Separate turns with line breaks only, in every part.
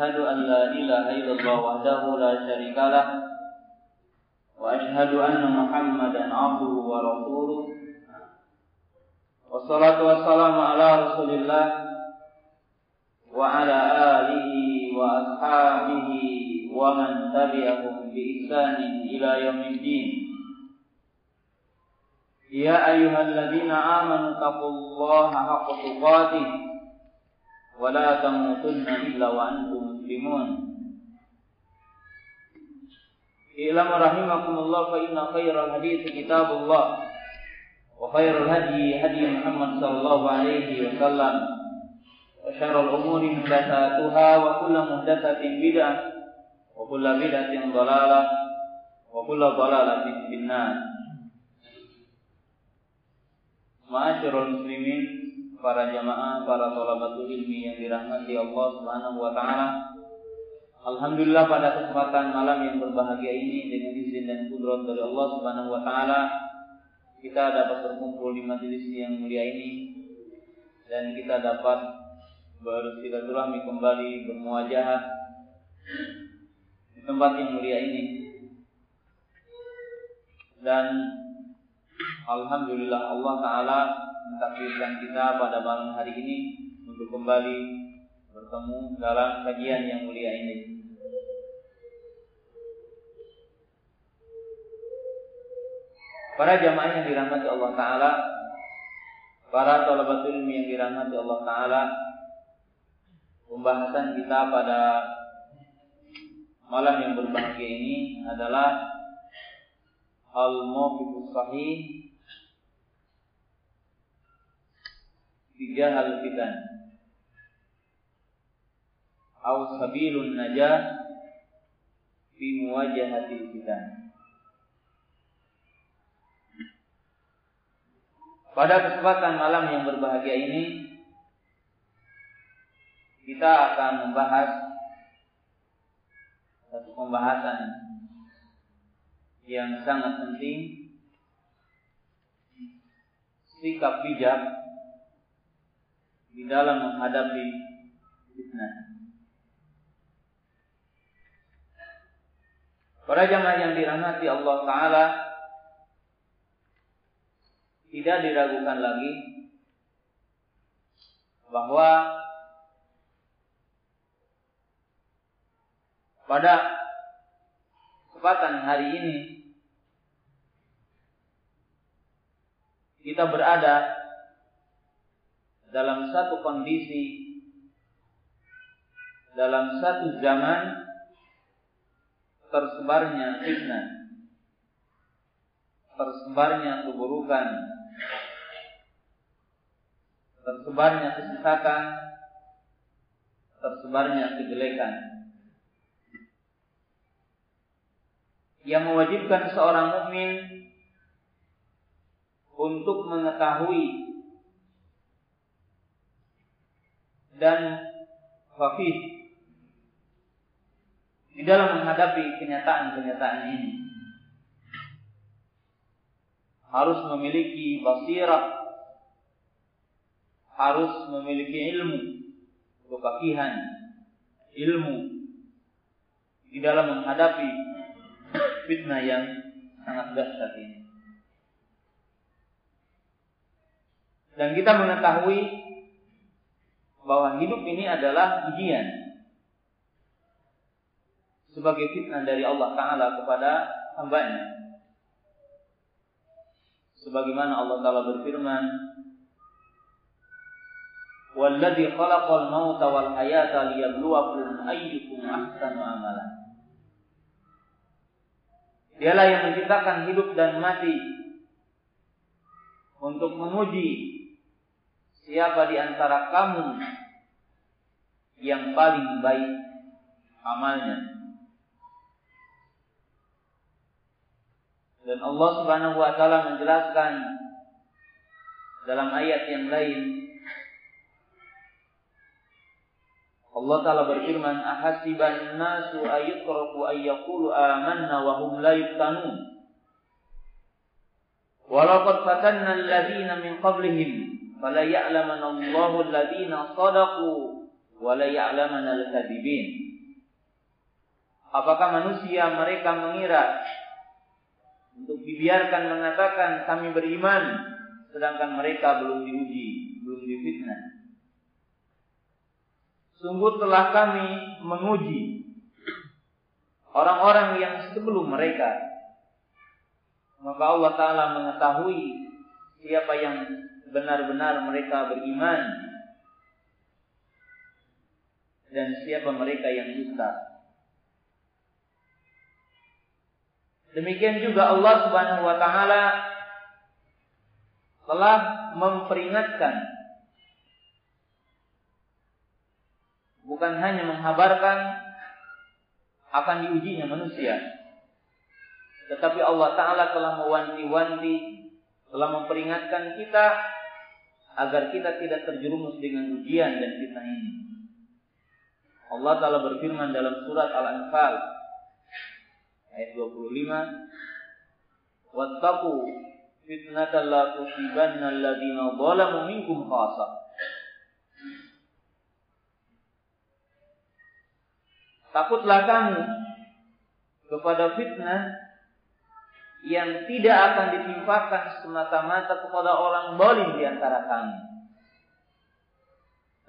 أشهد أن لا إله إلا الله وحده لا شريك له وأشهد أن محمدا عبده ورسوله. والصلاة والسلام على رسول الله وعلى آله وأصحابه ومن تبعهم بإحسان إلى يوم الدين. يا أيها الذين آمنوا اتقوا الله حق تقاته ولا تموتن إلا وأنتم muslimun. Ilamu rahimakumullah fa inna khairal hadits kitabullah wa khairul hadi hadi Muhammad sallallahu alaihi wasallam wa syarrul umuri muhdatsatuha wa kullu muhdatsatin bid'ah wa kullu bid'atin dhalalah wa kullu dhalalatin finnar. Ma'asyiral muslimin para jamaah para talabatul ilmi yang dirahmati Allah Subhanahu wa taala. Alhamdulillah pada kesempatan malam yang berbahagia ini dengan izin dan kudrat dari Allah Subhanahu wa taala kita dapat berkumpul di majelis yang mulia ini dan kita dapat bersilaturahmi kembali bermuajah di tempat yang mulia ini dan Alhamdulillah Allah Ta'ala mentakdirkan kita pada malam hari ini untuk kembali bertemu dalam kajian yang mulia ini. Para jamaah yang dirahmati Allah Ta'ala Para talabatul ilmi yang dirahmati Allah Ta'ala Pembahasan kita pada malam yang berbahagia ini adalah Al-Mawqifus Sahih tiga hal fitan. Au sabilun najah fi muwajahatil fitan Pada kesempatan malam yang berbahagia ini kita akan membahas satu pembahasan yang sangat penting sikap bijak di dalam menghadapi fitnah. Para jamaah yang dirahmati Allah Ta'ala Tidak diragukan lagi Bahwa Pada kesempatan hari ini Kita berada dalam satu kondisi dalam satu zaman tersebarnya fitnah tersebarnya keburukan tersebarnya kesesatan tersebarnya kejelekan. Yang mewajibkan seorang mukmin untuk mengetahui dan fakih di dalam menghadapi kenyataan-kenyataan ini. Harus memiliki basirah harus memiliki ilmu kefakihan ilmu di dalam menghadapi fitnah yang sangat dahsyat ini dan kita mengetahui bahwa hidup ini adalah ujian sebagai fitnah dari Allah Taala kepada hambanya. Sebagaimana Allah Taala berfirman, "Walladzi khalaqal mauta wal hayata liyabluwakum ayyukum ahsanu amala." Dialah yang menciptakan hidup dan mati untuk menguji siapa di antara kamu yang paling baik amalnya. Dan Allah Subhanahu wa taala menjelaskan dalam ayat yang lain Allah taala berfirman ahasiban nasu ayutraku ayyaqulu amanna wa hum la yuftanun Walaqad fatanna alladhina min qablihim fala ya'lamanna Allahu alladziina shadaqu wa la ya'lamanna al-kadzibin. Apakah manusia mereka mengira untuk dibiarkan mengatakan kami beriman sedangkan mereka belum diuji, belum difitnah. Sungguh telah kami menguji orang-orang yang sebelum mereka. Maka Allah Ta'ala mengetahui siapa yang benar-benar mereka beriman dan siapa mereka yang dusta. Demikian juga Allah Subhanahu wa taala telah memperingatkan bukan hanya menghabarkan akan diujinya manusia tetapi Allah taala telah mewanti-wanti telah memperingatkan kita agar kita tidak terjerumus dengan ujian dan fitnah ini. Allah taala berfirman dalam surat Al-Anfal ayat 25 wattaqu fitnatan la tusibanna alladziina zalamu minkum khasah Takutlah kamu kepada fitnah yang tidak akan ditimpakan semata-mata kepada orang zalim di antara kamu.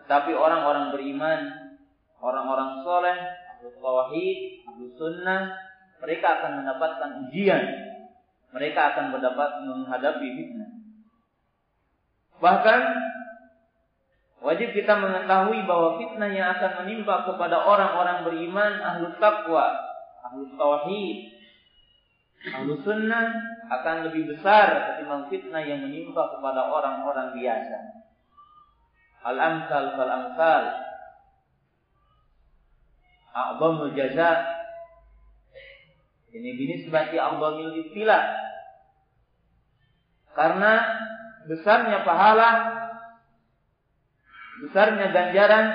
Tetapi orang-orang beriman, orang-orang soleh, ahlu tauhid, ahlu sunnah, mereka akan mendapatkan ujian. Mereka akan mendapat menghadapi fitnah. Bahkan wajib kita mengetahui bahwa fitnah yang akan menimpa kepada orang-orang beriman, ahlu taqwa, ahlu tauhid, ahlu sunnah akan lebih besar ketimbang fitnah yang menimpa kepada orang-orang biasa. Al-amsal fal-amsal. A'zamul jaza ini binisbati a'dhamil ibtila. Karena besarnya pahala, besarnya ganjaran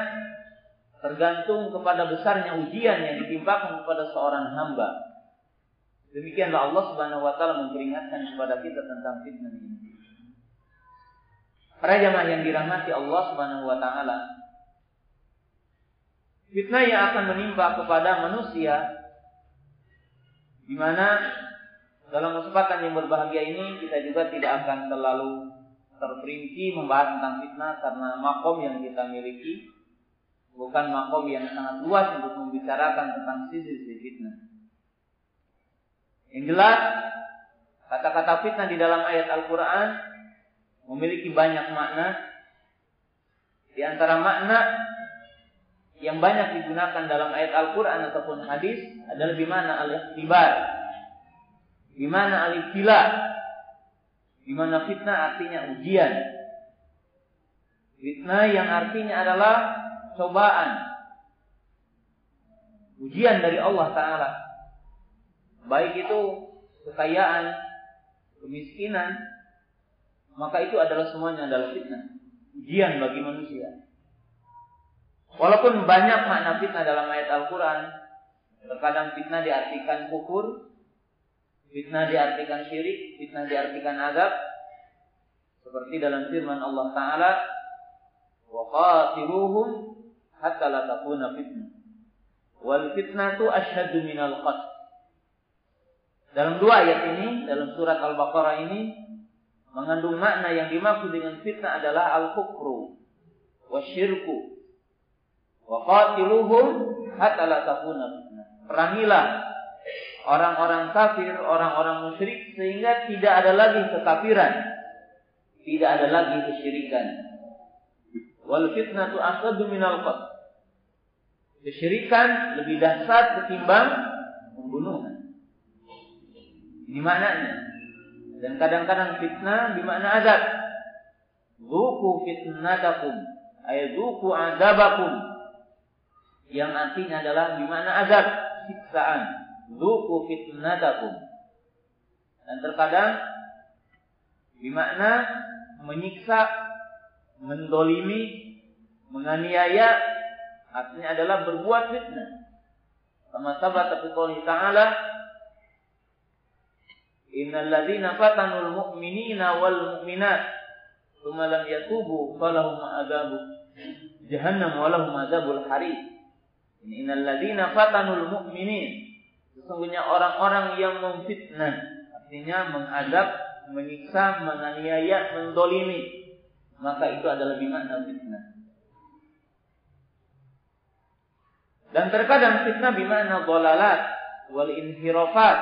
tergantung kepada besarnya ujian yang ditimpakan kepada seorang hamba. Demikianlah Allah Subhanahu wa taala memperingatkan kepada kita tentang fitnah ini. Para jamaah yang dirahmati Allah Subhanahu wa taala, fitnah yang akan menimpa kepada manusia di mana dalam kesempatan yang berbahagia ini kita juga tidak akan terlalu terperinci membahas tentang fitnah karena makom yang kita miliki bukan makom yang sangat luas untuk membicarakan tentang sisi-sisi fitnah. Yang jelas kata-kata fitnah di dalam ayat Al-Quran memiliki banyak makna. Di antara makna yang banyak digunakan dalam ayat Al-Quran ataupun hadis adalah di mana al-ikhtibar, di mana al-ibtila, di mana fitnah artinya ujian. Fitnah yang artinya adalah cobaan. Ujian dari Allah Ta'ala. Baik itu kekayaan, kemiskinan, maka itu adalah semuanya adalah fitnah. Ujian bagi manusia. Walaupun banyak makna fitnah dalam ayat Al-Quran, terkadang fitnah diartikan kufur, fitnah diartikan syirik, fitnah diartikan azab, seperti dalam firman Allah Taala, وَقَاتِلُوهُمْ حَتَّى لَا تَكُونَ fitnah. Wal fitnatu asyhadu minal qatl. Dalam dua ayat ini, dalam surat Al-Baqarah ini, mengandung makna yang dimaksud dengan fitnah adalah al-kufru, wasyirku, Wa qatiluhum hatta la takuna Perangilah orang-orang kafir, orang-orang musyrik sehingga tidak ada lagi kekafiran, tidak ada lagi kesyirikan. Wal fitnatu asadu minal. Kesyirikan lebih dahsyat ketimbang pembunuhan. Ini maknanya. Dan kadang-kadang fitnah bermakna azab. Zuku fitnatakum. Ayat zuku azabakum yang artinya adalah di mana azab, siksaan. Zuku fitnatakum. Dan terkadang di makna menyiksa, mendolimi, menganiaya, artinya adalah berbuat fitnah. Sama sahabat tapi qouli ta'ala Innal ladzina fatanul mu'minina wal mu'minat thumma lam yatubu falahum adzabun jahannam walahum adzabul hari. Innal ladzina fatanul mu'minin. Sesungguhnya orang-orang yang memfitnah, artinya mengadab, menyiksa, menganiaya, mendolimi, maka itu adalah bimakna fitnah. Dan terkadang fitnah bimakna dolalat wal inhirafat.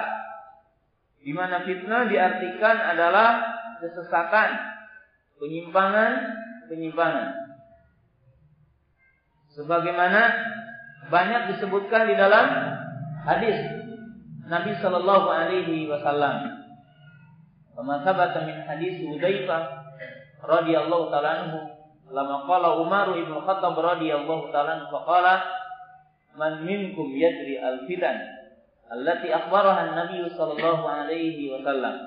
Di mana fitnah diartikan adalah kesesatan, penyimpangan, penyimpangan. Sebagaimana banyak disebutkan di dalam hadis Nabi Shallallahu Alaihi Wasallam. Kama min hadis Hudzaifah radhiyallahu taala anhu lama qala Umar ibn Khattab radhiyallahu taala anhu faqala man minkum yadri al-fitan allati akhbaraha an-nabiy sallallahu alaihi wasallam.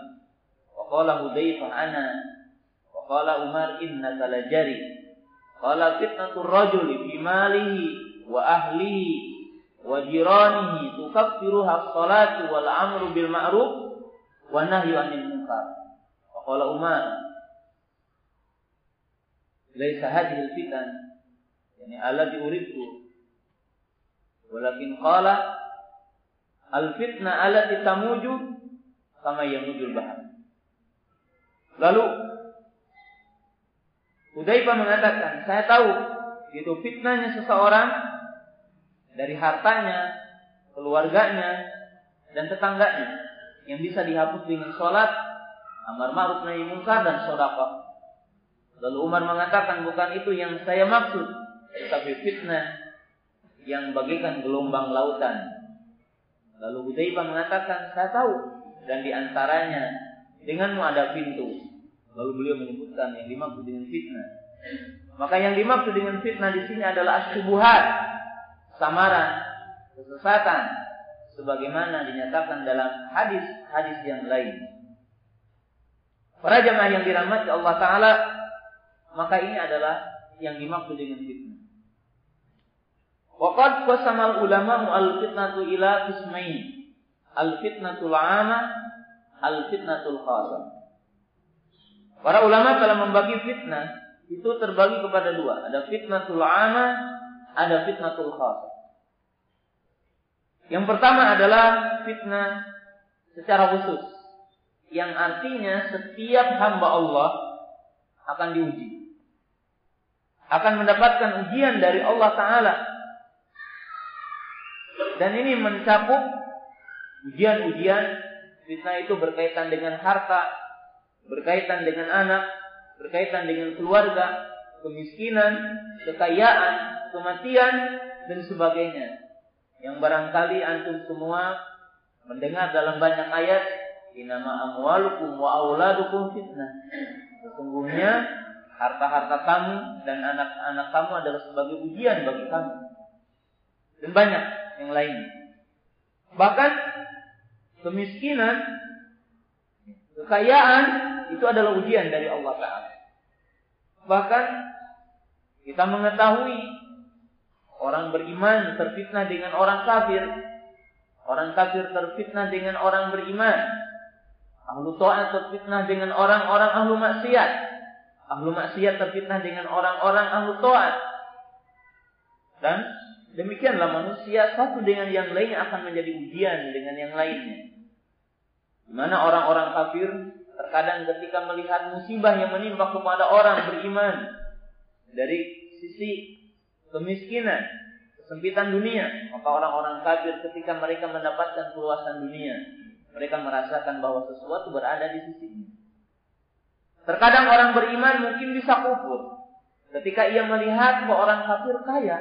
Wa qala Hudzaifah ana. Wa qala Umar innaka lajari qala fitnatur rajuli fi malihi wa ahlihi wa tukaffiruha as-salatu wal amru bil ma'ruf nahyu 'anil munkar. Umar laisa hadhihi al-fitan yani uridtu walakin qala al-fitna allati lalu Hudzaifah mengatakan saya tahu itu fitnahnya seseorang dari hartanya, keluarganya, dan tetangganya yang bisa dihapus dengan sholat, amar ma'ruf nahi munkar dan sedekah. Lalu Umar mengatakan bukan itu yang saya maksud, tapi fitnah yang bagikan gelombang lautan. Lalu Hudzaifah mengatakan, saya tahu dan di antaranya denganmu ada pintu. Lalu beliau menyebutkan yang dimaksud dengan fitnah. Maka yang dimaksud dengan fitnah di sini adalah asyubuhat, samaran, kesesatan, sebagaimana dinyatakan dalam hadis-hadis yang lain. Para jemaah yang dirahmati Allah Taala, maka ini adalah yang dimaksud dengan fitnah. Waqad qasama ulama al fitnatu ila qismain. Al fitnatul 'amah, al fitnatul khasah. Para ulama telah membagi fitnah itu terbagi kepada dua. Ada fitnatul 'amah, ada fitnatul khasah. Yang pertama adalah fitnah secara khusus. Yang artinya setiap hamba Allah akan diuji. Akan mendapatkan ujian dari Allah Ta'ala. Dan ini mencakup ujian-ujian fitnah itu berkaitan dengan harta, berkaitan dengan anak, berkaitan dengan keluarga, kemiskinan, kekayaan, kematian, dan sebagainya. Yang barangkali antum semua mendengar dalam banyak ayat, Inama amwalukum wa auladukum fitnah. Sesungguhnya harta-harta kamu dan anak-anak kamu adalah sebagai ujian bagi kamu. Dan banyak yang lain. Bahkan kemiskinan, kekayaan itu adalah ujian dari Allah Ta'ala. Bahkan kita mengetahui orang beriman terfitnah dengan orang kafir. Orang kafir terfitnah dengan orang beriman. Ahlu ta'at terfitnah dengan orang-orang ahlu maksiat. Ahlu maksiat terfitnah dengan orang-orang ahlu ta'at. Dan demikianlah manusia satu dengan yang lainnya akan menjadi ujian dengan yang lainnya. Di mana orang-orang kafir terkadang ketika melihat musibah yang menimpa kepada orang beriman dari sisi kemiskinan, kesempitan dunia, maka orang-orang kafir ketika mereka mendapatkan keluasan dunia, mereka merasakan bahwa sesuatu berada di sisinya. Terkadang orang beriman mungkin bisa kufur ketika ia melihat bahwa orang kafir kaya,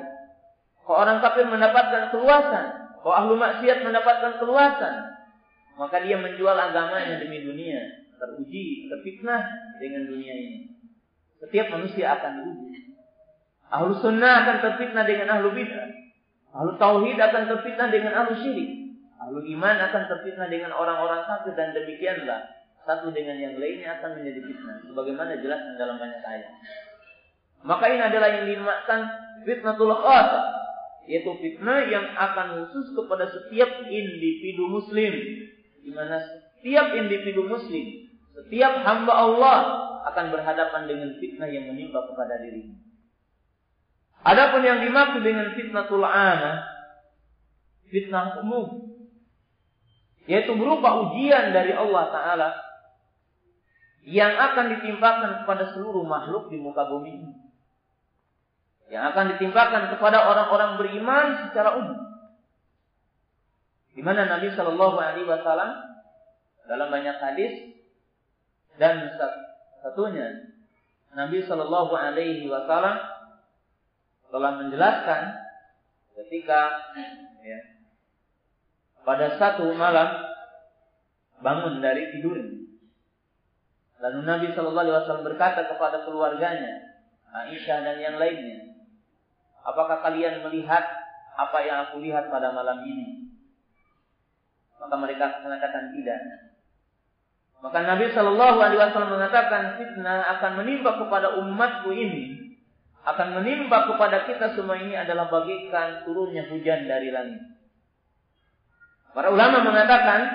bahwa orang kafir mendapatkan keluasan, bahwa ahlu maksiat mendapatkan keluasan, maka dia menjual agamanya demi dunia teruji, terfitnah dengan dunia ini. Setiap manusia akan diuji. Ahlu sunnah akan terfitnah dengan ahlu bid'ah. Ahlu tauhid akan terfitnah dengan ahlu syirik. Ahlu iman akan terfitnah dengan orang-orang kafir dan demikianlah satu dengan yang lainnya akan menjadi fitnah. Sebagaimana jelas dalam banyak ayat. Maka ini adalah yang dinamakan fitnatul khasa. Yaitu fitnah yang akan khusus kepada setiap individu muslim. Di mana setiap individu muslim setiap hamba Allah akan berhadapan dengan fitnah yang menimpa kepada dirinya. Adapun yang dimaksud dengan fitnatul ana, fitnah umum, yaitu berupa ujian dari Allah Taala yang akan ditimpakan kepada seluruh makhluk di muka bumi ini. Yang akan ditimpakan kepada orang-orang beriman secara umum. Di mana Nabi Shallallahu Alaihi Wasallam dalam banyak hadis dan satunya Nabi Shallallahu Alaihi Wasallam telah menjelaskan ketika ya, pada satu malam bangun dari tidurnya Lalu Nabi Shallallahu Alaihi Wasallam berkata kepada keluarganya, Aisyah dan yang lainnya, apakah kalian melihat apa yang aku lihat pada malam ini? Maka mereka mengatakan tidak. Maka Nabi Shallallahu Alaihi Wasallam mengatakan fitnah akan menimpa kepada umatku ini, akan menimpa kepada kita semua ini adalah bagikan turunnya hujan dari langit. Para ulama mengatakan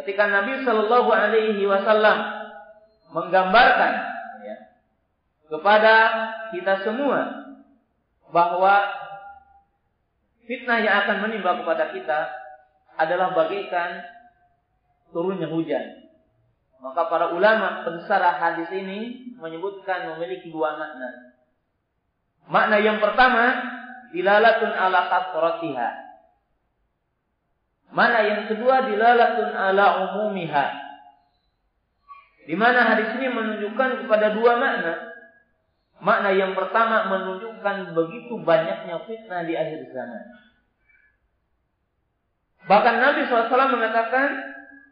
ketika Nabi Shallallahu Alaihi Wasallam menggambarkan ya, kepada kita semua bahwa fitnah yang akan menimba kepada kita adalah bagaikan turunnya hujan. Maka para ulama pensarah hadis ini menyebutkan memiliki dua makna. Makna yang pertama, dilalatun ala kasratiha. Makna yang kedua, dilalatun ala umumiha. Di mana hadis ini menunjukkan kepada dua makna. Makna yang pertama menunjukkan begitu banyaknya fitnah di akhir zaman. Bahkan Nabi SAW mengatakan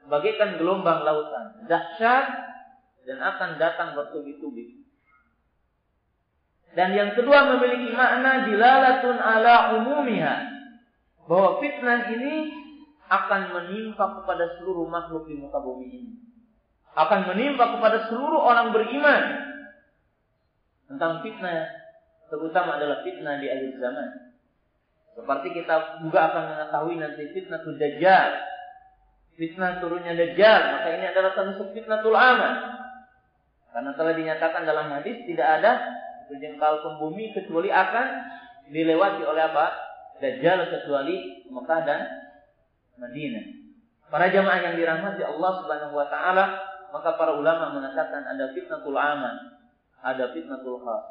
bagaikan gelombang lautan, dahsyat dan akan datang bertubi-tubi. Dan yang kedua memiliki makna dilalatun ala umumiha. Bahwa fitnah ini akan menimpa kepada seluruh makhluk di muka bumi ini akan menimpa kepada seluruh orang beriman tentang fitnah terutama adalah fitnah di akhir zaman. Seperti kita juga akan mengetahui nanti fitnah dajjal. Fitnah turunnya dajjal, maka ini adalah termasuk fitnatul aman. Karena telah dinyatakan dalam hadis tidak ada sejengkal pembumi kecuali akan dilewati oleh apa? Dajjal kecuali Mekah dan Madinah. Para jamaah yang dirahmati Allah Subhanahu wa taala, maka para ulama mengatakan ada fitnatul aman, ada fitnatul khas.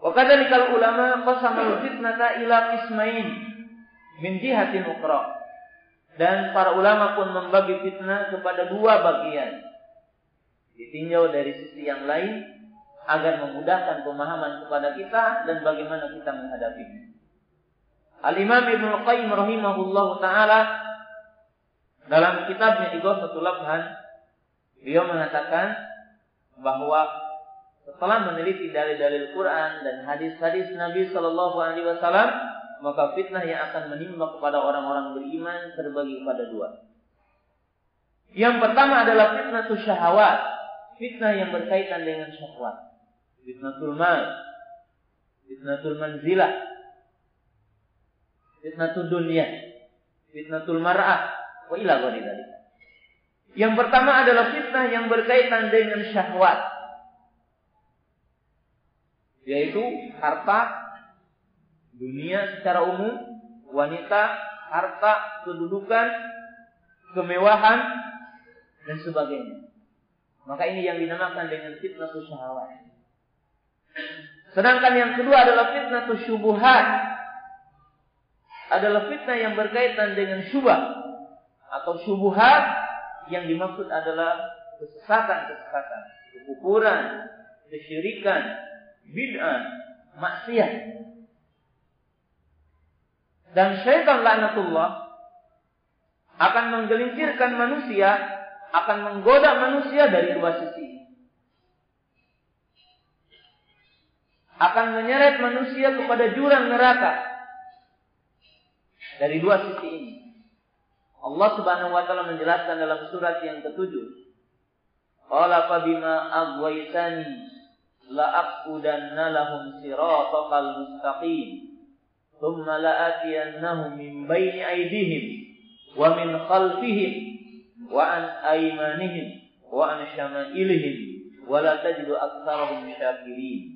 Wa kadzalika ulama qasamal fitnata ila qismain min jihatin ukhra. Dan para ulama pun membagi fitnah kepada dua bagian. Ditinjau dari sisi yang lain agar memudahkan pemahaman kepada kita dan bagaimana kita menghadapinya. Al-Imam Ibnu Qayyim rahimahullahu taala dalam kitabnya Ighathatul Labhan Beliau mengatakan bahwa setelah meneliti dalil-dalil Quran dan hadis-hadis Nabi Shallallahu Alaihi Wasallam, maka fitnah yang akan menimpa kepada orang-orang beriman terbagi kepada dua. Yang pertama adalah fitnah syahwat, fitnah yang berkaitan dengan syahwat. Fitnatul mal, fitnatul manzilah, fitnatul dunia, fitnatul mar'ah, wa ila yang pertama adalah fitnah yang berkaitan dengan syahwat. Yaitu harta, dunia secara umum, wanita, harta, kedudukan, kemewahan, dan sebagainya. Maka ini yang dinamakan dengan fitnah syahwat. Sedangkan yang kedua adalah fitnah syubuhat. Adalah fitnah yang berkaitan dengan syubah atau syubuhat yang dimaksud adalah kesesatan-kesesatan, kekufuran, kesyirikan, bid'ah, maksiat. Dan syaitan laknatullah akan menggelincirkan manusia, akan menggoda manusia dari dua sisi. Akan menyeret manusia kepada jurang neraka dari dua sisi ini. Allah Subhanahu wa taala menjelaskan dalam surat yang ketujuh. Qala fa bima aghwaytani la aqudanna lahum siratal mustaqim. Thumma la atiyannahum min baini aydihim wa min khalfihim wa an aymanihim wa an syama'ilihim wa la tajidu aktsarahum syakirin.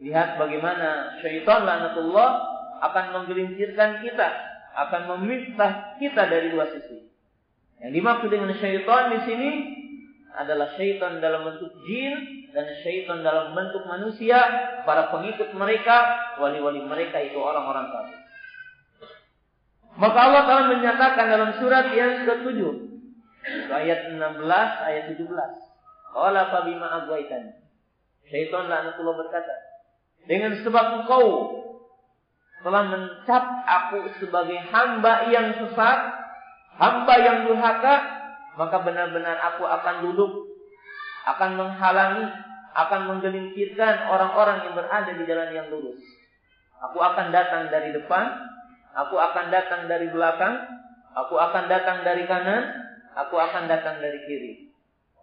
Lihat bagaimana syaitan laknatullah akan menggelincirkan kita, akan memisah kita dari dua sisi. Yang dimaksud dengan syaitan di sini adalah syaitan dalam bentuk jin dan syaitan dalam bentuk manusia, para pengikut mereka, wali-wali mereka itu orang-orang kafir. Maka Allah telah menyatakan dalam surat yang ke-7 ayat 16 ayat 17. Qala fa bima agwaitani. Syaitan laknatullah berkata, dengan sebab engkau telah mencap aku sebagai hamba yang sesat, hamba yang durhaka, maka benar-benar aku akan duduk, akan menghalangi, akan menggelincirkan orang-orang yang berada di jalan yang lurus. Aku akan datang dari depan, aku akan datang dari belakang, aku akan datang dari kanan, aku akan datang dari kiri.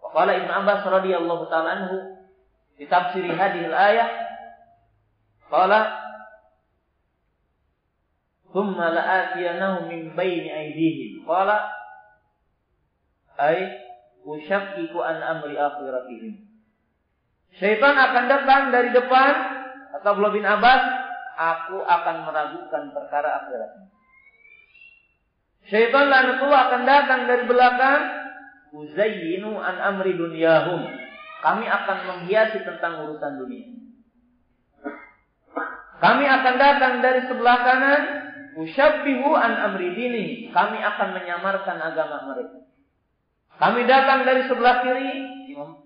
Qala Ibnu Abbas radhiyallahu taala anhu di tafsir hadhil ayat qala thumma la'atiyanahum min baini aydihim. Qala ay usyakkiku an amri akhiratihim. Syaitan akan datang dari depan atau Abdullah bin Abbas aku akan meragukan perkara akhiratnya Syaitan laknatullah akan datang dari belakang uzayyinu an amri dunyahum. Kami akan menghiasi tentang urusan dunia kami akan datang dari sebelah kanan Usyabbihu an amri dini. Kami akan menyamarkan agama mereka. Kami datang dari sebelah kiri.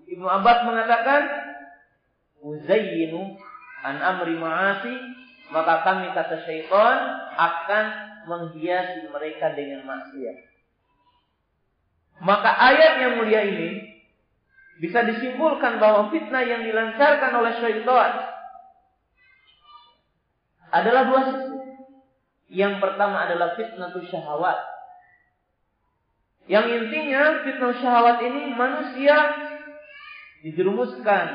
Ibnu Abbas mengatakan, Uzayyinu an amri ma'asi. Maka kami kata syaitan akan menghiasi mereka dengan maksiat. Maka ayat yang mulia ini bisa disimpulkan bahwa fitnah yang dilancarkan oleh syaitan adalah dua sisi. Yang pertama adalah fitnah syahwat. Yang intinya fitnah syahwat ini manusia dijerumuskan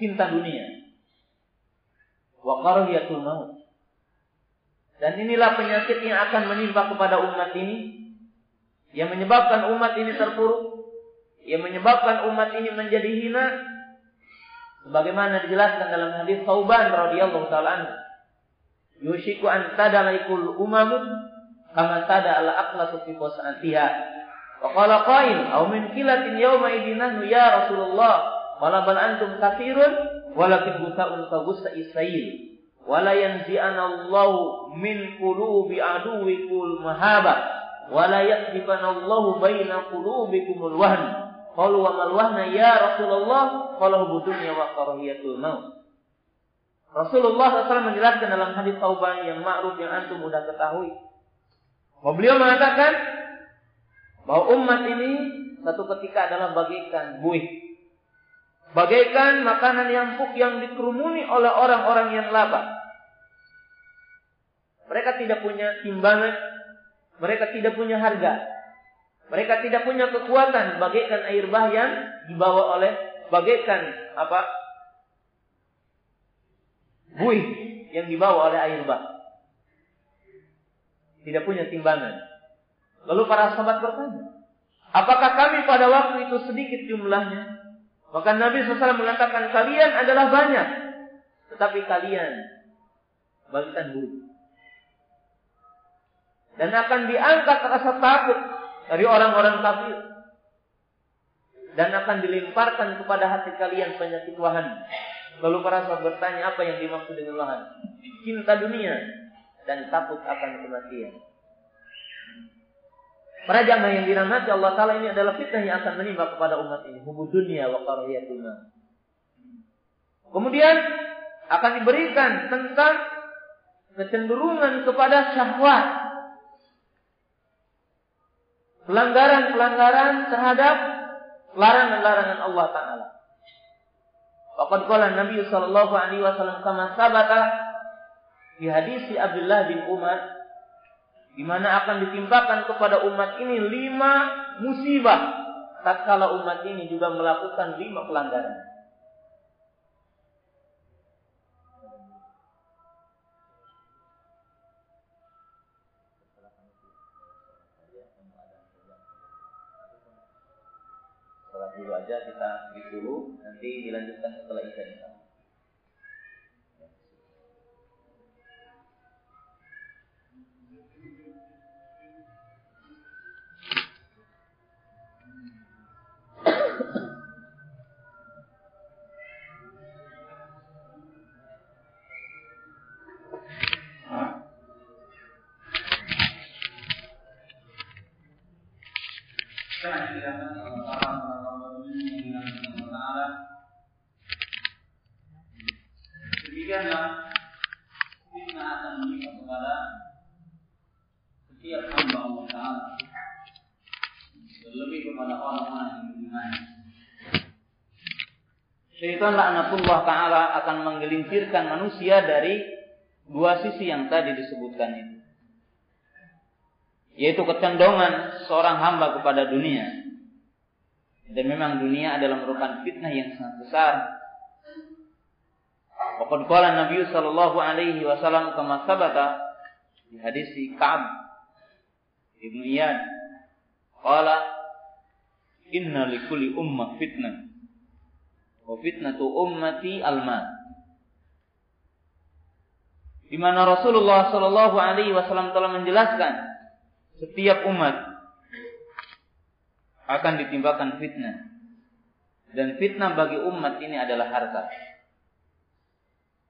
cinta dunia. Wa karahiyatul maut. Dan inilah penyakit yang akan menimpa kepada umat ini yang menyebabkan umat ini terpuruk, yang menyebabkan umat ini menjadi hina sebagaimana dijelaskan dalam hadis Tauban radhiyallahu taala Yushiku an tadalaikul umamun kama tada ala aqlatu fi qasatiha. Wa qala qail aw min kilatin yawma idinah ya Rasulullah qala bal antum katsirun walakin gusaun ka gusa isail wala yanzi'ana Allah min qulubi aduwikul mahaba wala yakdibana Allah baina qulubikumul wahn. Qalu wa mal wahna ya Rasulullah? Qala hubudunya wa karahiyatul maut Rasulullah SAW menjelaskan dalam hadis Tauban yang ma'ruf yang antum mudah ketahui. Bahwa beliau mengatakan bahwa umat ini satu ketika adalah bagaikan buih. Bagaikan makanan yang empuk yang dikerumuni oleh orang-orang yang lapar. Mereka tidak punya timbangan, mereka tidak punya harga. Mereka tidak punya kekuatan bagaikan air bah yang dibawa oleh bagaikan apa buih yang dibawa oleh air bah. Tidak punya timbangan. Lalu para sahabat bertanya, apakah kami pada waktu itu sedikit jumlahnya? Maka Nabi SAW mengatakan kalian adalah banyak, tetapi kalian bagikan buih. Dan akan diangkat rasa takut dari orang-orang kafir. Dan akan dilimparkan kepada hati kalian penyakit wahan Lalu para sahabat bertanya apa yang dimaksud dengan lahan? Cinta dunia dan takut akan kematian. Para jamaah yang dirahmati Allah Ta'ala ini adalah fitnah yang akan menimpa kepada umat ini. Hubud dunia wa karahiyatul Kemudian akan diberikan tentang kecenderungan kepada syahwat. Pelanggaran-pelanggaran terhadap larangan-larangan Allah Ta'ala. Waqad qala Nabi sallallahu alaihi wasallam kama sabata di hadis Abdullah bin Umar di mana akan ditimpakan kepada umat ini lima musibah tatkala umat ini juga melakukan lima pelanggaran. dulu aja kita dulu nanti dilanjutkan setelah Isya insya Thank you. Demikianlah fitnah akan menimpa kepada setiap hamba Allah Taala. Terlebih kepada orang-orang yang beriman. Syaitan laknatullah Ta'ala akan menggelincirkan manusia dari dua sisi yang tadi disebutkan itu. Yaitu kecondongan seorang hamba kepada dunia. Dan memang dunia adalah merupakan fitnah yang sangat besar. Waqad qala Nabi sallallahu alaihi wasallam kama sabata di hadis Ka'ab Ibnu Iyad qala inna likulli ummah fitnah Wa fitnatu ummati alma. Di mana Rasulullah Shallallahu Alaihi Wasallam telah menjelaskan setiap umat akan ditimpakan fitnah dan fitnah bagi umat ini adalah harta.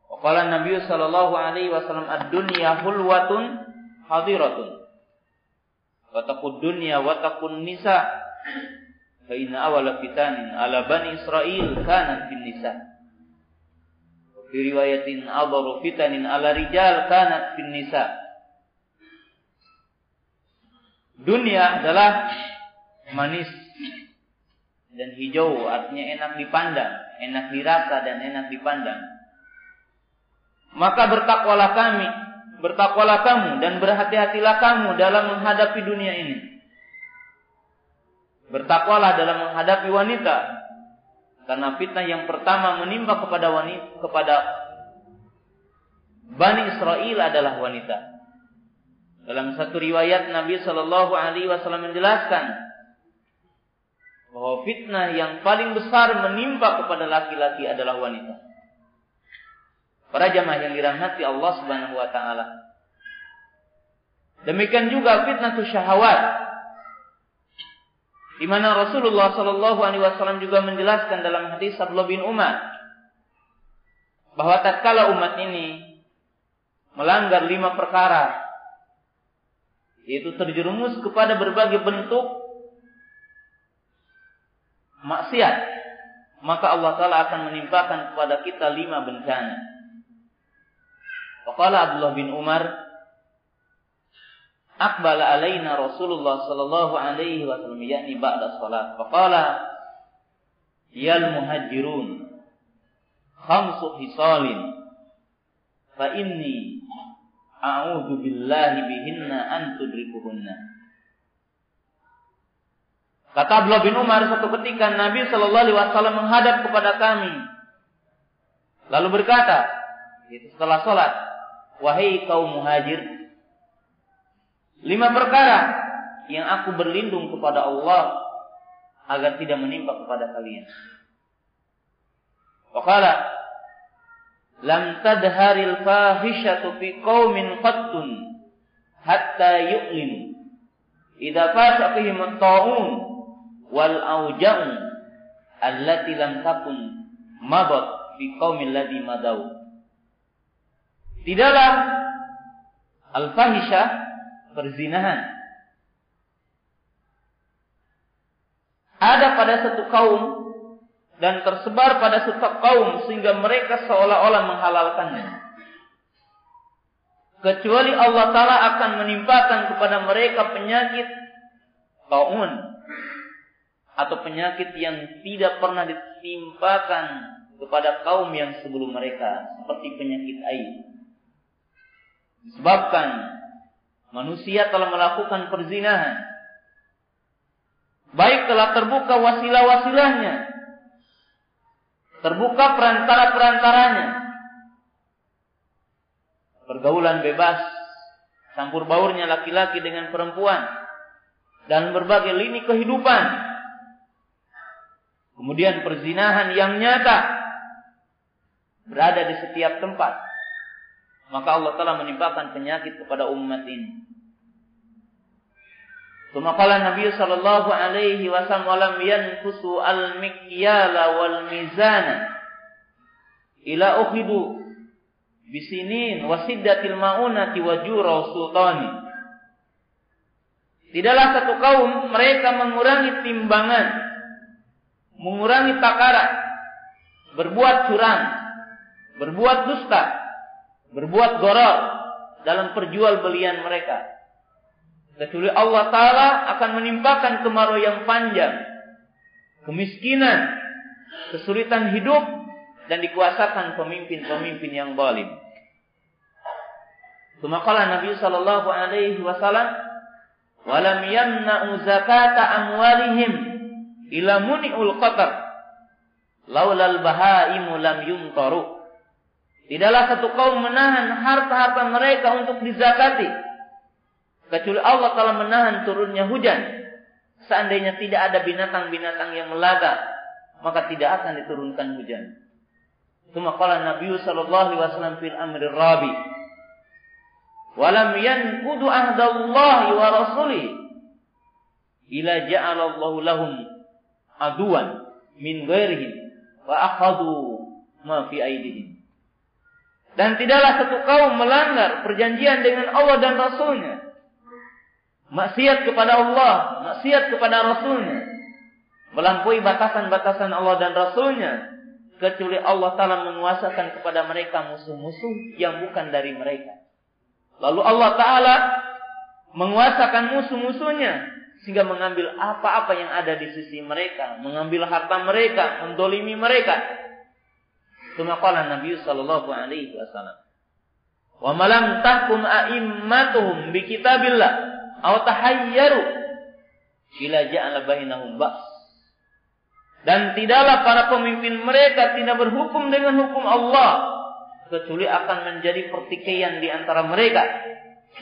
Qala Nabi sallallahu alaihi wasallam ad-dunya hulwatun hadiratun. Wa taqud dunya wa taqun nisa. Fa awala fitanin ala bani Israel kanat bin nisa. Fi riwayatin adaru fitanin ala rijal kanat bin nisa. Dunia adalah manis dan hijau artinya enak dipandang enak dirasa dan enak dipandang maka bertakwalah kami bertakwalah kamu dan berhati-hatilah kamu dalam menghadapi dunia ini Bertakwalah dalam menghadapi wanita. Karena fitnah yang pertama menimpa kepada wanita kepada Bani Israel adalah wanita. Dalam satu riwayat Nabi Shallallahu Alaihi Wasallam menjelaskan bahwa fitnah yang paling besar menimpa kepada laki-laki adalah wanita. Para jamaah yang dirahmati Allah Subhanahu Wa Taala. Demikian juga fitnah syahwat di mana Rasulullah Shallallahu Alaihi Wasallam juga menjelaskan dalam hadis Abdullah bin Umar bahwa tatkala umat ini melanggar lima perkara yaitu terjerumus kepada berbagai bentuk maksiat maka Allah Taala akan menimpakan kepada kita lima bencana. Wakala Abdullah bin Umar Akbala alaina Rasulullah sallallahu alaihi wasallam yakni ba'da salat. Faqala yal muhajirun khamsu hisalin fa inni a'udzu billahi bihinna an tudrikuhunna. Kata Abdullah bin Umar satu ketika Nabi Shallallahu Alaihi Wasallam menghadap kepada kami, lalu berkata, setelah sholat, wahai kaum muhajir, Lima perkara yang aku berlindung kepada Allah agar tidak menimpa kepada kalian. Waqala lam tadharil fahishatu fi qaumin qattun hatta yu'linu idza fasa fihim at-ta'un wal auja'un allati lam takun madat fi qaumil ladzi madau tidaklah al-fahisha perzinahan. Ada pada satu kaum dan tersebar pada satu kaum sehingga mereka seolah-olah menghalalkannya. Kecuali Allah Ta'ala akan menimpakan kepada mereka penyakit taun atau penyakit yang tidak pernah ditimpakan kepada kaum yang sebelum mereka seperti penyakit air. Disebabkan manusia telah melakukan perzinahan. Baik telah terbuka wasilah-wasilahnya. Terbuka perantara-perantaranya. Pergaulan bebas. Campur baurnya laki-laki dengan perempuan. Dan berbagai lini kehidupan. Kemudian perzinahan yang nyata. Berada di setiap tempat maka Allah telah menimpakan penyakit kepada umat ini. Kemudian Nabi sallallahu alaihi wasallam walam yanfusu al-mikyala wal mizana ila ukhidu bisinin wa siddatil maunati wa jura sultani. Tidaklah satu kaum mereka mengurangi timbangan, mengurangi takaran, berbuat curang, berbuat dusta, berbuat goror dalam perjual belian mereka. Kecuali Allah Ta'ala akan menimpakan kemarau yang panjang, kemiskinan, kesulitan hidup, dan dikuasakan pemimpin-pemimpin yang zalim. Semakala Nabi Sallallahu Alaihi Wasallam, "Walam yamna'u zakata amwalihim ila muni'ul qatar, laulal bahaimu lam yumtaru." Tidaklah satu kaum menahan harta-harta mereka untuk dizakati. Kecuali Allah telah menahan turunnya hujan. Seandainya tidak ada binatang-binatang yang melaga, maka tidak akan diturunkan hujan. Cuma qala Nabi sallallahu alaihi wasallam fil amri rabi. Walam yanqudu ahdallahi wa rasuli ila ja'ala Allahu lahum aduan min ghairihim wa akhadhu ma fi aidihim. Dan tidaklah satu kaum melanggar perjanjian dengan Allah dan Rasulnya. Maksiat kepada Allah, maksiat kepada Rasulnya. Melampaui batasan-batasan Allah dan Rasulnya kecuali Allah Ta'ala menguasakan kepada mereka musuh-musuh yang bukan dari mereka. Lalu Allah Ta'ala menguasakan musuh-musuhnya sehingga mengambil apa-apa yang ada di sisi mereka, mengambil harta mereka, mendolimi mereka. Cuma kala Nabi Sallallahu Alaihi Wasallam. Wa malam tahkum a'immatuhum bi kitabillah aw tahayyaru ila ja'ala bainahum ba's dan tidaklah para pemimpin mereka tidak berhukum dengan hukum Allah. Kecuali akan menjadi pertikaian di antara mereka.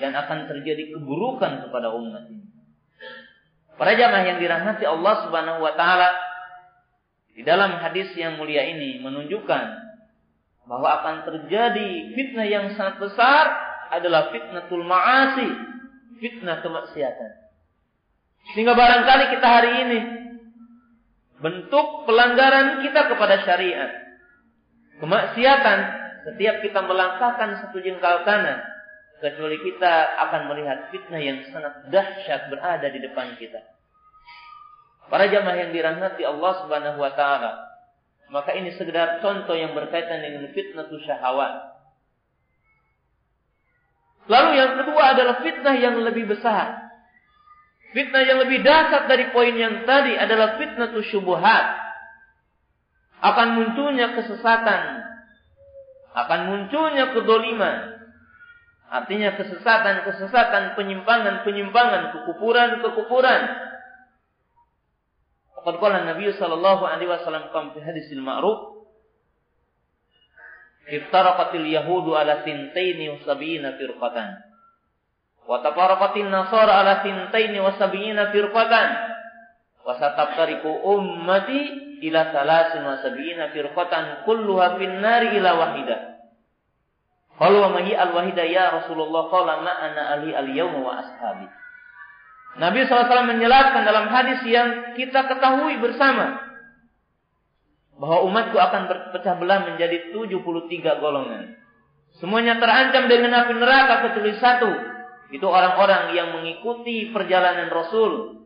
Dan akan terjadi keburukan kepada umat ini. Para jamaah yang dirahmati Allah subhanahu wa ta'ala. Di dalam hadis yang mulia ini menunjukkan bahwa akan terjadi fitnah yang sangat besar adalah fitnatul ma'asi, fitnah kemaksiatan. Sehingga barangkali kita hari ini bentuk pelanggaran kita kepada syariat. Kemaksiatan setiap kita melangkahkan satu jengkal kanan kecuali kita akan melihat fitnah yang sangat dahsyat berada di depan kita. Para jamaah yang dirahmati Allah Subhanahu wa taala, maka ini sekedar contoh yang berkaitan dengan fitnah syahwat. Lalu yang kedua adalah fitnah yang lebih besar. Fitnah yang lebih dasar dari poin yang tadi adalah fitnah syubuhat. Akan munculnya kesesatan. Akan munculnya kedoliman. Artinya kesesatan-kesesatan, penyimpangan-penyimpangan, kekufuran-kekufuran. Qad qala Nabi sallallahu alaihi wasallam kam fi hadisil ma'ruf Iftaraqatil yahudu ala sintaini wa sab'ina firqatan Wa tafaraqatin nasara ala sintaini wa sab'ina firqatan. Wa satafariqu ummati ila salasin wa sab'ina firqatan kulluha nari ila wahidah. Qalu wa mahi al-wahidah ya Rasulullah qala ma ali al-yawma wa ashabi. Nabi SAW menjelaskan dalam hadis yang kita ketahui bersama bahwa umatku akan berpecah belah menjadi 73 golongan. Semuanya terancam dengan api neraka kecuali satu, itu orang-orang yang mengikuti perjalanan Rasul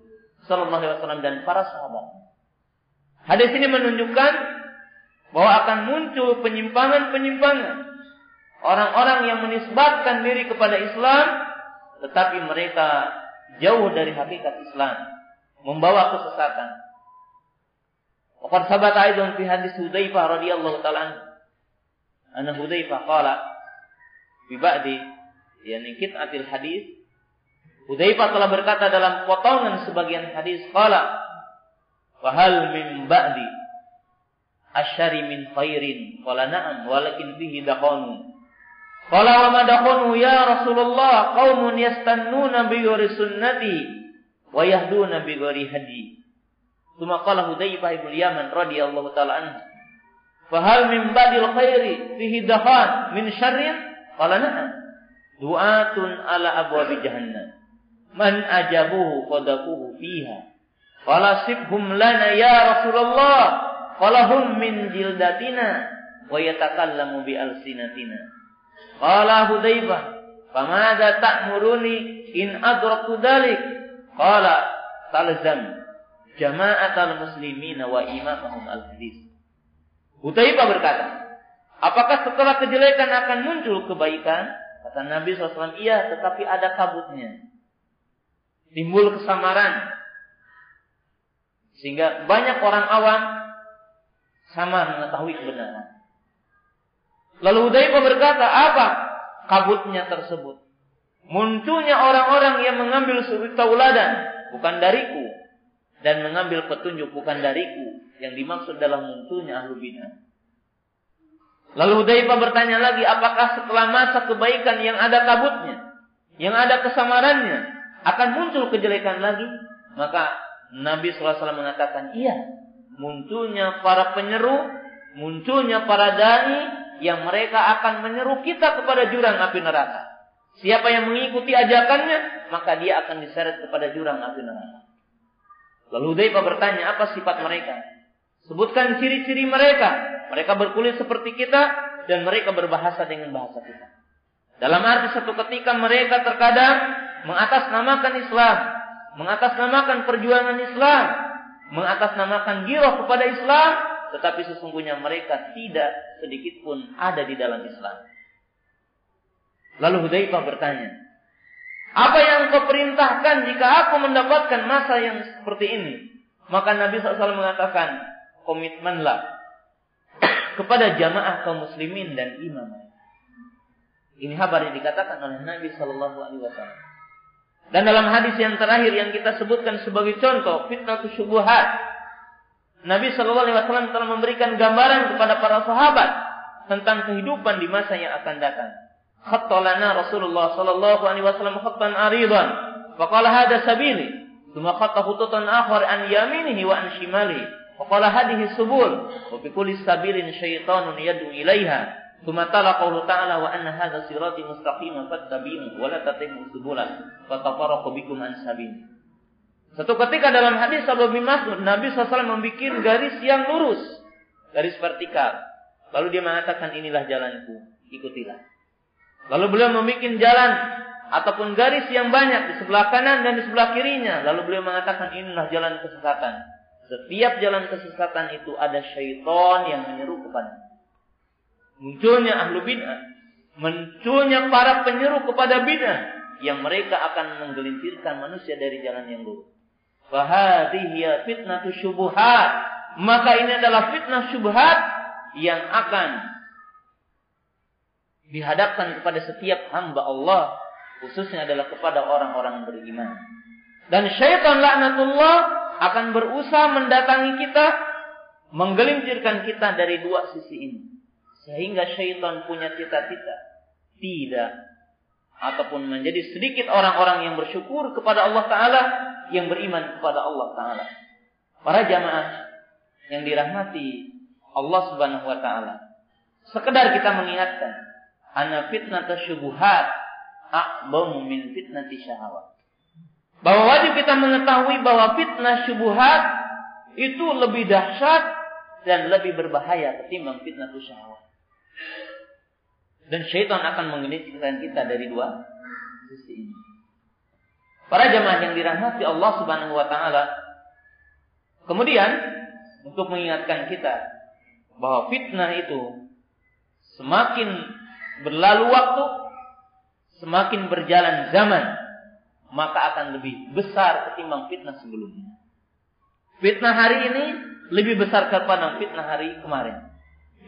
Sallallahu Alaihi Wasallam dan para sahabat. Hadis ini menunjukkan bahwa akan muncul penyimpangan-penyimpangan. Orang-orang yang menisbatkan diri kepada Islam, tetapi mereka jauh dari hakikat Islam, membawa kesesatan. Waqad sabata aidan fi hadis Hudzaifah radhiyallahu taala anhu. Hudzaifah qala bi ba'di yakni atil hadis Hudzaifah telah berkata dalam potongan sebagian hadis qala wa hal min ba'di asyari min khairin qala na'am walakin fihi daqanu qala wa ma daqanu ya Rasulullah qaumun yastannuna bi sunnati wa yahduna bi ghairi hadi. Tuma qala Hudzaifah ibn Yaman radhiyallahu taala anhu fa hal min ba'dil khairi fihi daqan min syarrin? Qala na'am. Du'atun ala abwabi jahannam. Man ajabuhu qadafuhu fiha. Qala sibhum lana ya rasulullah qala hum min jildatina wa yatakallamu bi alsinatina qala hudzaifah famada ta'muruni in adraktu dalik Qala talzam jama'atal muslimina wa imamahum al-hadis. Utaibah berkata, apakah setelah kejelekan akan muncul kebaikan? Kata Nabi SAW, iya tetapi ada kabutnya. Timbul kesamaran. Sehingga banyak orang awam sama mengetahui kebenaran. Lalu Hudaibah berkata, apa kabutnya tersebut? Munculnya orang-orang yang mengambil suri tauladan, bukan dariku. Dan mengambil petunjuk bukan dariku. Yang dimaksud dalam munculnya ahlu. Lalu Hudaibah bertanya lagi, apakah setelah masa kebaikan yang ada kabutnya, yang ada kesamarannya, akan muncul kejelekan lagi? Maka Nabi SAW mengatakan, iya, munculnya para penyeru, munculnya para dai yang mereka akan menyeru kita kepada jurang api neraka. Siapa yang mengikuti ajakannya, maka dia akan diseret kepada jurang api neraka. Lalu Hudaibah bertanya, apa sifat mereka? Sebutkan ciri-ciri mereka. Mereka berkulit seperti kita dan mereka berbahasa dengan bahasa kita. Dalam arti satu ketika mereka terkadang mengatasnamakan Islam, mengatasnamakan perjuangan Islam, mengatasnamakan giroh kepada Islam, tetapi sesungguhnya mereka tidak sedikit pun ada di dalam Islam. Lalu Hudaifah bertanya, apa yang kau perintahkan jika aku mendapatkan masa yang seperti ini? Maka Nabi SAW mengatakan, komitmenlah kepada jamaah kaum muslimin dan imam. Ini kabar yang dikatakan oleh Nabi Shallallahu Alaihi Wasallam. Dan dalam hadis yang terakhir yang kita sebutkan sebagai contoh fitnah syubuhat, Nabi Shallallahu Alaihi Wasallam telah memberikan gambaran kepada para sahabat tentang kehidupan di masa yang akan datang. Khattalana Rasulullah Shallallahu Alaihi Wasallam khattan aridan. Faqala hada sabili. Thumma khatta khututan akhar an yaminihi wa an shimalihi. Faqala hadhihi subul wa sabilin syaitanun yad'u ilaiha. Thumma tala qawlu ta'ala wa anna hadha sirati mustaqiman fattabi'u wa la tattabi'u subulan bikum an sabil. Satu ketika dalam hadis Abu Nabi SAW membuat garis yang lurus, garis vertikal. Lalu dia mengatakan inilah jalanku, ikutilah. Lalu beliau membuat jalan ataupun garis yang banyak di sebelah kanan dan di sebelah kirinya. Lalu beliau mengatakan inilah jalan kesesatan. Setiap jalan kesesatan itu ada syaitan yang menyeru kepada. Munculnya ahlu bid'ah. Munculnya para penyeru kepada bid'ah. Yang mereka akan menggelincirkan manusia dari jalan yang lurus. Fahadhihi fitnah syubuhat. Maka ini adalah fitnah syubhat yang akan dihadapkan kepada setiap hamba Allah. Khususnya adalah kepada orang-orang beriman. Dan syaitan laknatullah akan berusaha mendatangi kita, menggelincirkan kita dari dua sisi ini. Sehingga syaitan punya cita-cita. Tidak. Ataupun menjadi sedikit orang-orang yang bersyukur kepada Allah Ta'ala. Yang beriman kepada Allah Ta'ala. Para jamaah yang dirahmati Allah Subhanahu Wa Ta'ala. Sekedar kita mengingatkan. Ana fitnah syubuhat. A'bamu min fitnati syahawat. Bahwa wajib kita mengetahui bahwa fitnah syubuhat itu lebih dahsyat dan lebih berbahaya ketimbang fitnah syahwat. Dan syaitan akan menggelincirkan kita dari dua sisi ini. Para jemaah yang dirahmati Allah Subhanahu wa taala. Kemudian untuk mengingatkan kita bahwa fitnah itu semakin berlalu waktu, semakin berjalan zaman, maka akan lebih besar ketimbang fitnah sebelumnya. Fitnah hari ini lebih besar kepada fitnah hari kemarin.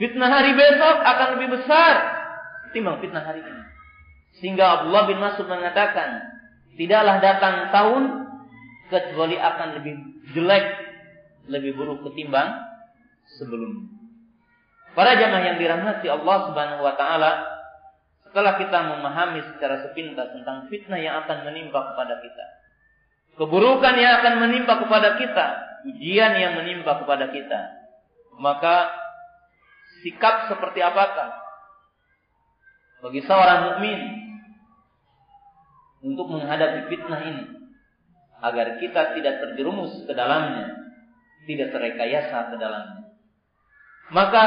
Fitnah hari besok akan lebih besar ketimbang fitnah hari ini. Sehingga Abdullah bin Mas'ud mengatakan, tidaklah datang tahun kecuali akan lebih jelek, lebih buruk ketimbang sebelumnya. Para jamaah yang dirahmati Allah Subhanahu wa taala, setelah kita memahami secara sepintas tentang fitnah yang akan menimpa kepada kita. Keburukan yang akan menimpa kepada kita. Ujian yang menimpa kepada kita. Maka sikap seperti apakah bagi seorang mukmin untuk menghadapi fitnah ini agar kita tidak terjerumus ke dalamnya, tidak terekayasa ke dalamnya. Maka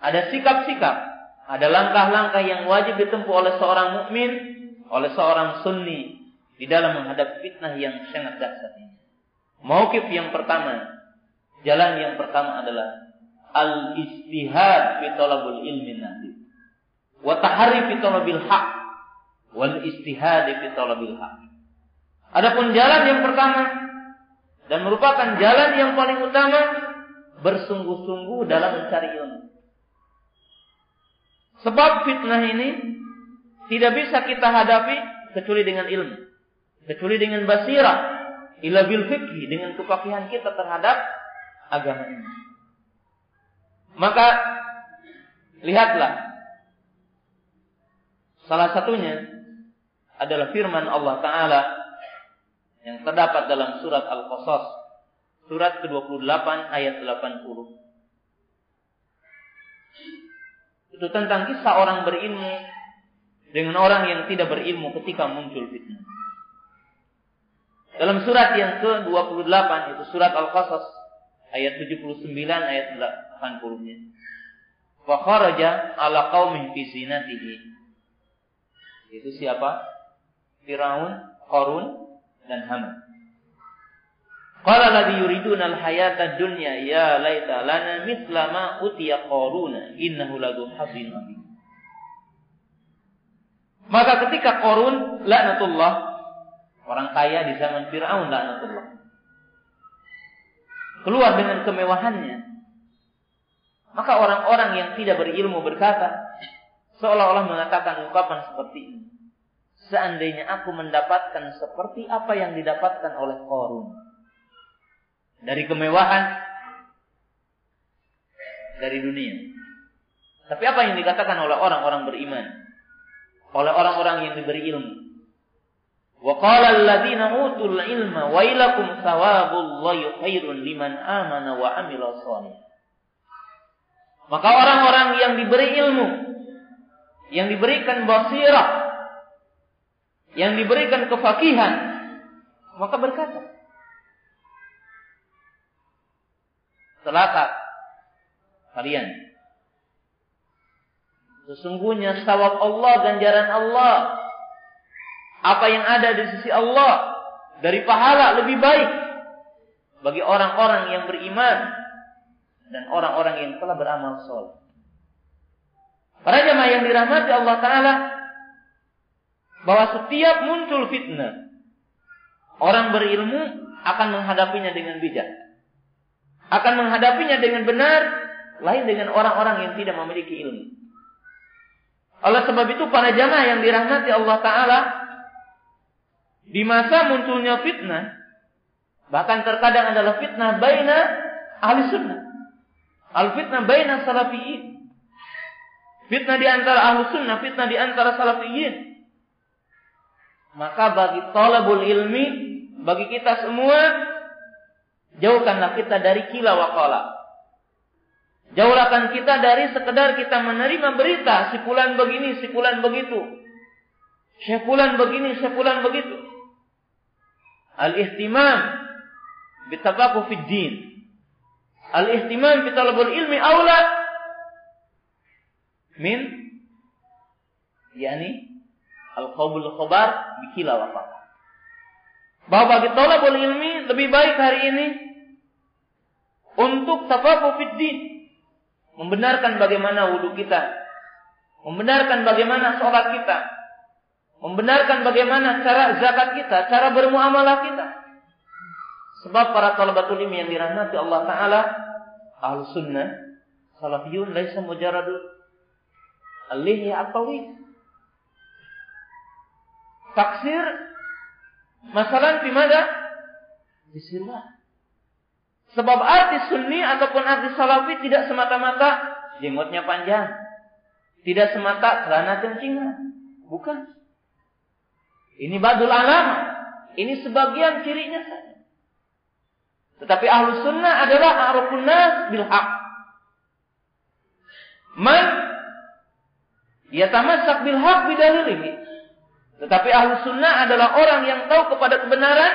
ada sikap-sikap ada langkah-langkah yang wajib ditempuh oleh seorang mukmin, oleh seorang sunni di dalam menghadapi fitnah yang sangat dahsyat ini. Mauqif yang pertama, jalan yang pertama adalah al-istihad fi talabul ilmi nafi. Wa haq wal istihad fi talabil. Adapun jalan yang pertama dan merupakan jalan yang paling utama bersungguh-sungguh dalam mencari ilmu. Sebab fitnah ini tidak bisa kita hadapi kecuali dengan ilmu. Kecuali dengan basirah. Ila bil fikhi. Dengan kepakihan kita terhadap agama ini. Maka lihatlah. Salah satunya adalah firman Allah Ta'ala yang terdapat dalam surat Al-Qasas. Surat ke-28 ayat 80. Itu tentang kisah orang berilmu dengan orang yang tidak berilmu ketika muncul fitnah. Dalam surat yang ke-28 itu surat Al-Qasas ayat 79 ayat 80-nya. Wa kharaja ala qaumin fi zinatihi. Itu siapa? Firaun, Qarun dan Haman. Qala ladzi yuriduna al-hayata dunya ya laita lana mithla ma utiya Qaruna innahu ladu hazzin Maka ketika Qarun laknatullah Orang kaya di zaman Fir'aun laknatullah. Keluar dengan kemewahannya. Maka orang-orang yang tidak berilmu berkata, seolah-olah mengatakan ungkapan seperti ini. Seandainya aku mendapatkan seperti apa yang didapatkan oleh Korun. Dari kemewahan dari dunia. Tapi apa yang dikatakan oleh orang-orang beriman? Oleh orang-orang yang diberi ilmu. Wa qala alladziina utul ilma wailakum thawabullahi khairun liman amana wa amila. Maka orang-orang yang diberi ilmu, yang diberikan basirah, yang diberikan kefakihan, maka berkata, Selasa kalian. Sesungguhnya sawab Allah, ganjaran Allah apa yang ada di sisi Allah dari pahala lebih baik bagi orang-orang yang beriman dan orang-orang yang telah beramal soleh. Para jemaah yang dirahmati Allah Taala, bahwa setiap muncul fitnah, orang berilmu akan menghadapinya dengan bijak, akan menghadapinya dengan benar, lain dengan orang-orang yang tidak memiliki ilmu. Oleh sebab itu para jamaah yang dirahmati Allah Taala di masa munculnya fitnah, bahkan terkadang adalah fitnah baina ahli sunnah. Al fitnah baina salafiyin. Fitnah di antara ahli sunnah, fitnah di antara salafiyin. Maka bagi talabul ilmi, bagi kita semua, jauhkanlah kita dari kila wakala. Jauhkan kita dari sekedar kita menerima berita, si fulan begini, si fulan begitu. Syefulan begini, syefulan begitu. Al-ihtimam bitafaqu fid din. Al-ihtimam bi talabul ilmi aula min yani al-qabul khabar bikila wa Bahwa bagi talabul ilmi lebih baik hari ini untuk tafaqu fid din. Membenarkan bagaimana wudhu kita. Membenarkan bagaimana sholat kita Membenarkan bagaimana cara zakat kita, cara bermuamalah kita. Sebab para talabatul ilmi yang dirahmati Allah Ta'ala, ahlu sunnah, salafiyun, laisa mujaradu alihi atawi. Taksir, masalah di mana? Di Sebab arti sunni ataupun arti salafi tidak semata-mata jenggotnya panjang. Tidak semata celana kencingan. Bukan. Ini badul alama. Ini sebagian cirinya saja. Tetapi ahlu sunnah adalah arafun nas bil haq. Man yatamassak bil haq bidalilihi. Tetapi ahlu sunnah adalah orang yang tahu kepada kebenaran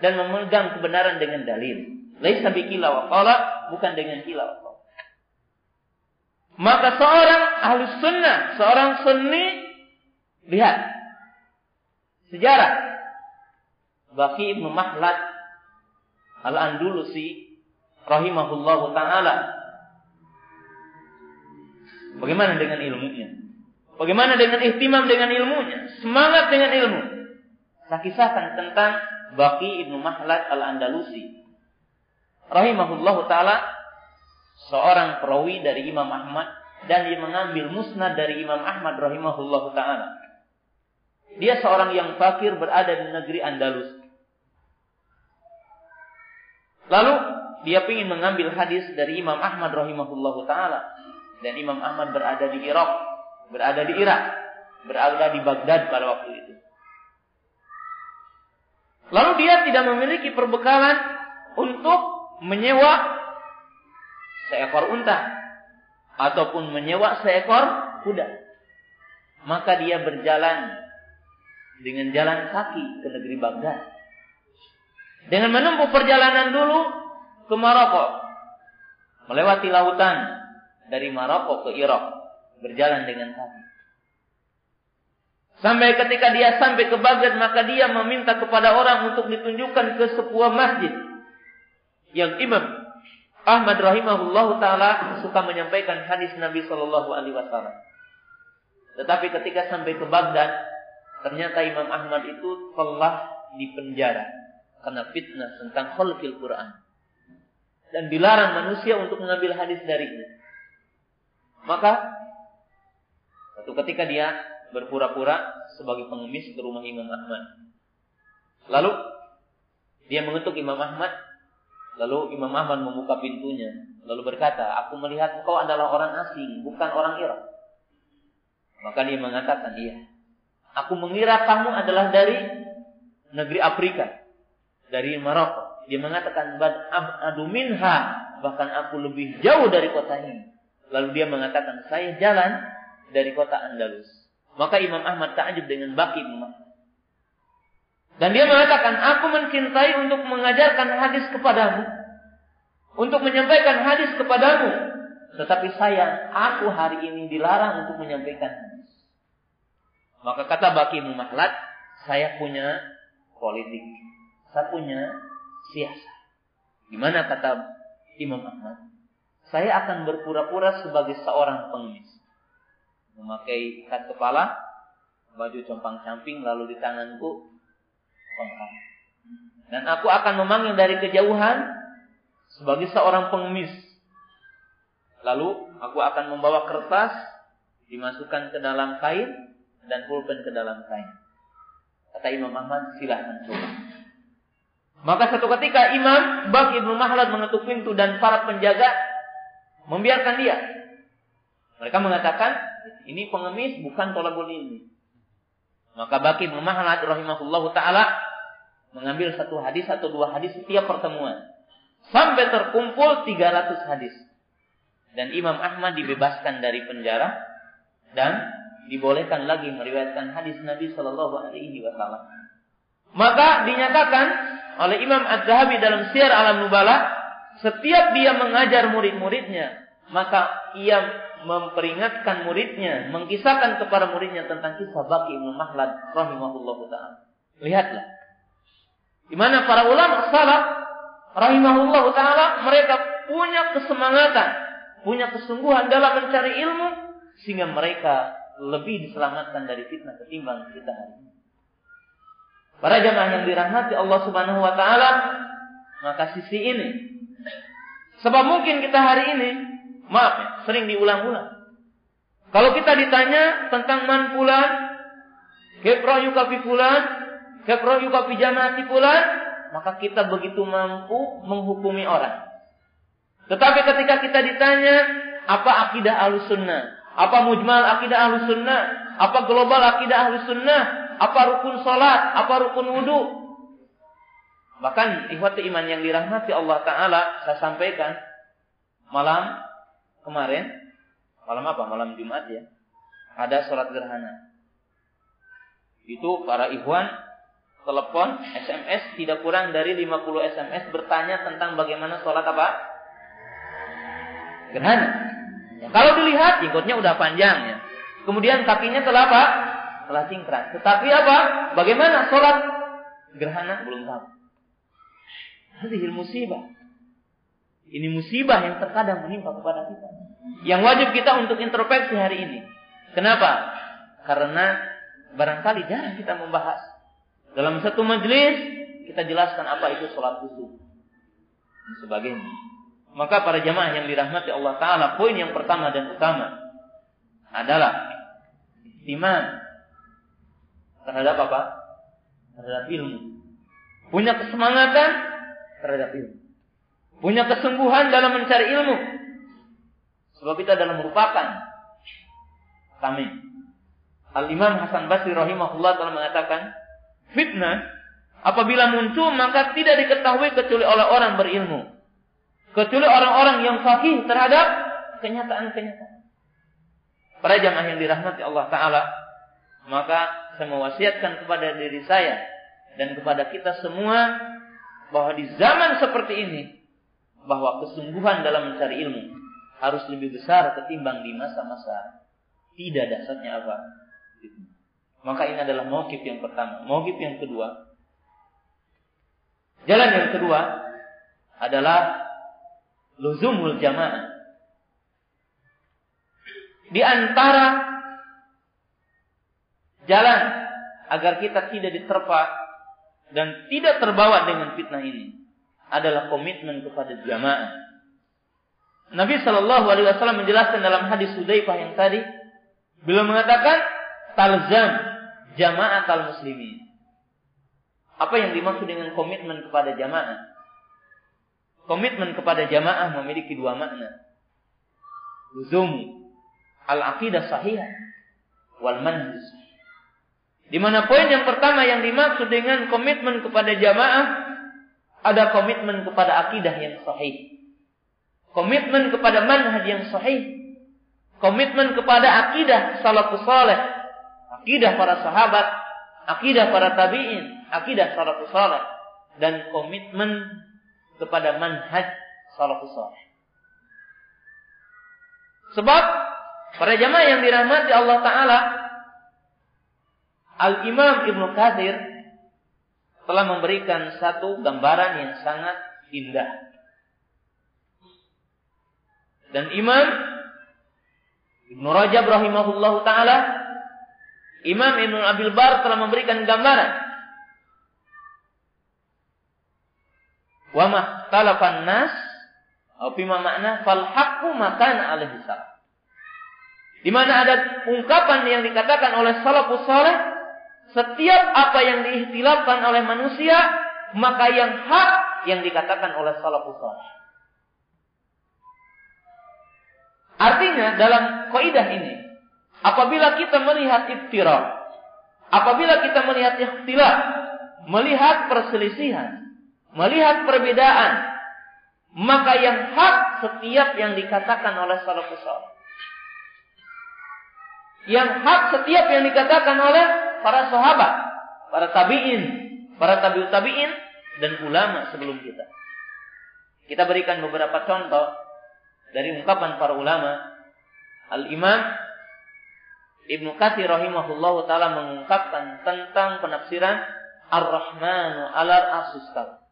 dan memegang kebenaran dengan dalil. Laisa bikila wa bukan dengan kila wa. Maka seorang ahlu sunnah, seorang sunni, lihat sejarah Baki Ibnu Mahlad Al-Andulusi rahimahullahu taala. Bagaimana dengan ilmunya? Bagaimana dengan ihtimam dengan ilmunya? Semangat dengan ilmu. Saya kisahkan tentang Baki Ibnu Mahlad Al-Andalusi. Rahimahullahu taala seorang perawi dari Imam Ahmad dan dia mengambil musnad dari Imam Ahmad rahimahullahu taala. Dia seorang yang fakir berada di negeri Andalus. Lalu dia ingin mengambil hadis dari Imam Ahmad rahimahullahu taala dan Imam Ahmad berada di Irak, berada di Irak, berada di Baghdad pada waktu itu. Lalu dia tidak memiliki perbekalan untuk menyewa seekor unta ataupun menyewa seekor kuda. Maka dia berjalan dengan jalan kaki ke negeri Baghdad. Dengan menempuh perjalanan dulu ke Maroko. Melewati lautan dari Maroko ke Irak. Berjalan dengan kaki. Sampai ketika dia sampai ke Baghdad, maka dia meminta kepada orang untuk ditunjukkan ke sebuah masjid. Yang Imam Ahmad rahimahullah taala suka menyampaikan hadis Nabi Shallallahu alaihi wasallam. Tetapi ketika sampai ke Baghdad, ternyata Imam Ahmad itu telah dipenjara karena fitnah tentang khalqil Quran. Dan dilarang manusia untuk mengambil hadis darinya. Maka satu ketika dia berpura-pura sebagai pengemis ke rumah Imam Ahmad. Lalu dia mengetuk Imam Ahmad. Lalu Imam Ahmad membuka pintunya. Lalu berkata, aku melihat engkau adalah orang asing, bukan orang Irak. Maka dia mengatakan, iya. Aku mengira kamu adalah dari negeri Afrika. Dari Maroko. Dia mengatakan, bad adu minha. Bahkan aku lebih jauh dari kota ini. Lalu dia mengatakan, saya jalan dari kota Andalus. Maka Imam Ahmad takjub dengan baki Imam Dan dia mengatakan, aku mencintai untuk mengajarkan hadis kepadamu. Untuk menyampaikan hadis kepadamu. Tetapi sayang, aku hari ini dilarang untuk menyampaikan hadis. Maka kata Baki Muhammad, saya punya politik. Saya punya siasat. Gimana kata Imam Ahmad? saya akan berpura-pura sebagai seorang pengemis. Memakai ikat kepala, baju compang-camping, lalu di tanganku tongkat. Dan aku akan memanggil dari kejauhan sebagai seorang pengemis. Lalu aku akan membawa kertas, dimasukkan ke dalam kain, dan pulpen ke dalam kain. Kata Imam Ahmad, silahkan coba. Maka satu ketika Imam Bak Ibnu Mahlad mengetuk pintu dan para penjaga membiarkan dia. Mereka mengatakan ini pengemis bukan tolabul ilmi. Maka Baki Mahlad rahimahullahu taala mengambil satu hadis atau dua hadis setiap pertemuan sampai terkumpul 300 hadis. Dan Imam Ahmad dibebaskan dari penjara dan dibolehkan lagi meriwayatkan hadis Nabi Shallallahu alaihi wasallam. Maka dinyatakan oleh Imam Az-Zahabi dalam Syiar Alam Nubala setiap dia mengajar murid-muridnya, maka ia memperingatkan muridnya, mengkisahkan kepada muridnya tentang kisah Baki Ibnu Mahlad rahimahullah taala. Lihatlah. Di mana para ulama salaf rahimahullah taala mereka punya kesemangatan, punya kesungguhan dalam mencari ilmu sehingga mereka lebih diselamatkan dari fitnah ketimbang kita hari ini. Para jamaah yang dirahmati Allah Subhanahu wa taala, maka sisi ini Sebab mungkin kita hari ini, maaf ya, sering diulang-ulang. Kalau kita ditanya tentang man pulan, kepro yukafi pulan, kepro yukafi jamati pulan, maka kita begitu mampu menghukumi orang. Tetapi ketika kita ditanya, apa akidah alus sunnah? Apa mujmal akidah alus sunnah? Apa global akidah alus sunnah? Apa rukun salat? Apa rukun wudhu? Bahkan ikhwati iman yang dirahmati Allah Ta'ala, saya sampaikan malam kemarin, malam apa? Malam Jumat ya. Ada sholat gerhana. Itu para ikhwan telepon, SMS tidak kurang dari 50 SMS bertanya tentang bagaimana sholat apa? Gerhana. Ya, kalau dilihat jenggotnya udah panjang ya. Kemudian kakinya telah apa? Telah cingkrang. Tetapi apa? Bagaimana sholat gerhana? Belum tahu. Hadihil musibah. Ini musibah yang terkadang menimpa kepada kita. Yang wajib kita untuk introspeksi hari ini. Kenapa? Karena barangkali jarang kita membahas. Dalam satu majelis kita jelaskan apa itu sholat khusyuk dan sebagainya. Maka para jamaah yang dirahmati Allah Taala, poin yang pertama dan utama adalah iman terhadap apa? Terhadap ilmu. Punya kesemangatan terhadap ilmu. Punya kesungguhan dalam mencari ilmu. Sebab kita dalam merupakan kami. Al-Imam Hasan Basri rahimahullah telah mengatakan, fitnah apabila muncul maka tidak diketahui kecuali oleh orang berilmu. Kecuali orang-orang yang fakih terhadap kenyataan-kenyataan. Para jamaah yang dirahmati Allah Ta'ala, maka saya mewasiatkan kepada diri saya dan kepada kita semua bahwa di zaman seperti ini bahwa kesungguhan dalam mencari ilmu harus lebih besar ketimbang di masa-masa tidak dasarnya apa. Maka ini adalah mauqif yang pertama. Mauqif yang kedua. Jalan yang kedua adalah luzumul jamaah. Di antara jalan agar kita tidak diterpa dan tidak terbawa dengan fitnah ini adalah komitmen kepada jamaah. Nabi Shallallahu Alaihi Wasallam menjelaskan dalam hadis Hudzaifah yang tadi, beliau mengatakan talzam jamaah al muslimin. Apa yang dimaksud dengan komitmen kepada jamaah? Komitmen kepada jamaah memiliki dua makna. Luzum al-aqidah sahih wal manhaj. Di mana poin yang pertama yang dimaksud dengan komitmen kepada jamaah ada komitmen kepada akidah yang sahih. Komitmen kepada manhaj yang sahih. Komitmen kepada akidah salafus saleh. Akidah para sahabat, akidah para tabi'in, akidah salafus saleh dan komitmen kepada manhaj salafus saleh. Sebab para jamaah yang dirahmati Allah taala Al-Imam Ibnu Katsir telah memberikan satu gambaran yang sangat indah. Dan Imam Ibnu Rajab rahimahullahu taala Imam Ibnu Abil Bar telah memberikan gambaran wa mahtalafan nas atau makna fal haqqu makan alaihi salam. Di mana ada ungkapan yang dikatakan oleh salafus saleh setiap apa yang diistilahkan oleh manusia, maka yang hak yang dikatakan oleh salafus saleh. Artinya dalam kaidah ini, apabila kita melihat iftirah, apabila kita melihat ikhtilaf, melihat perselisihan, melihat perbedaan, maka yang hak setiap yang dikatakan oleh salafus saleh. Yang hak setiap yang dikatakan oleh para sahabat, para tabi'in, para tabi'ut tabi'in dan ulama sebelum kita. Kita berikan beberapa contoh dari ungkapan para ulama. Al-Imam Ibnu Katsir rahimahullahu taala mengungkapkan tentang penafsiran Ar-Rahmanu 'alal arsyistawa.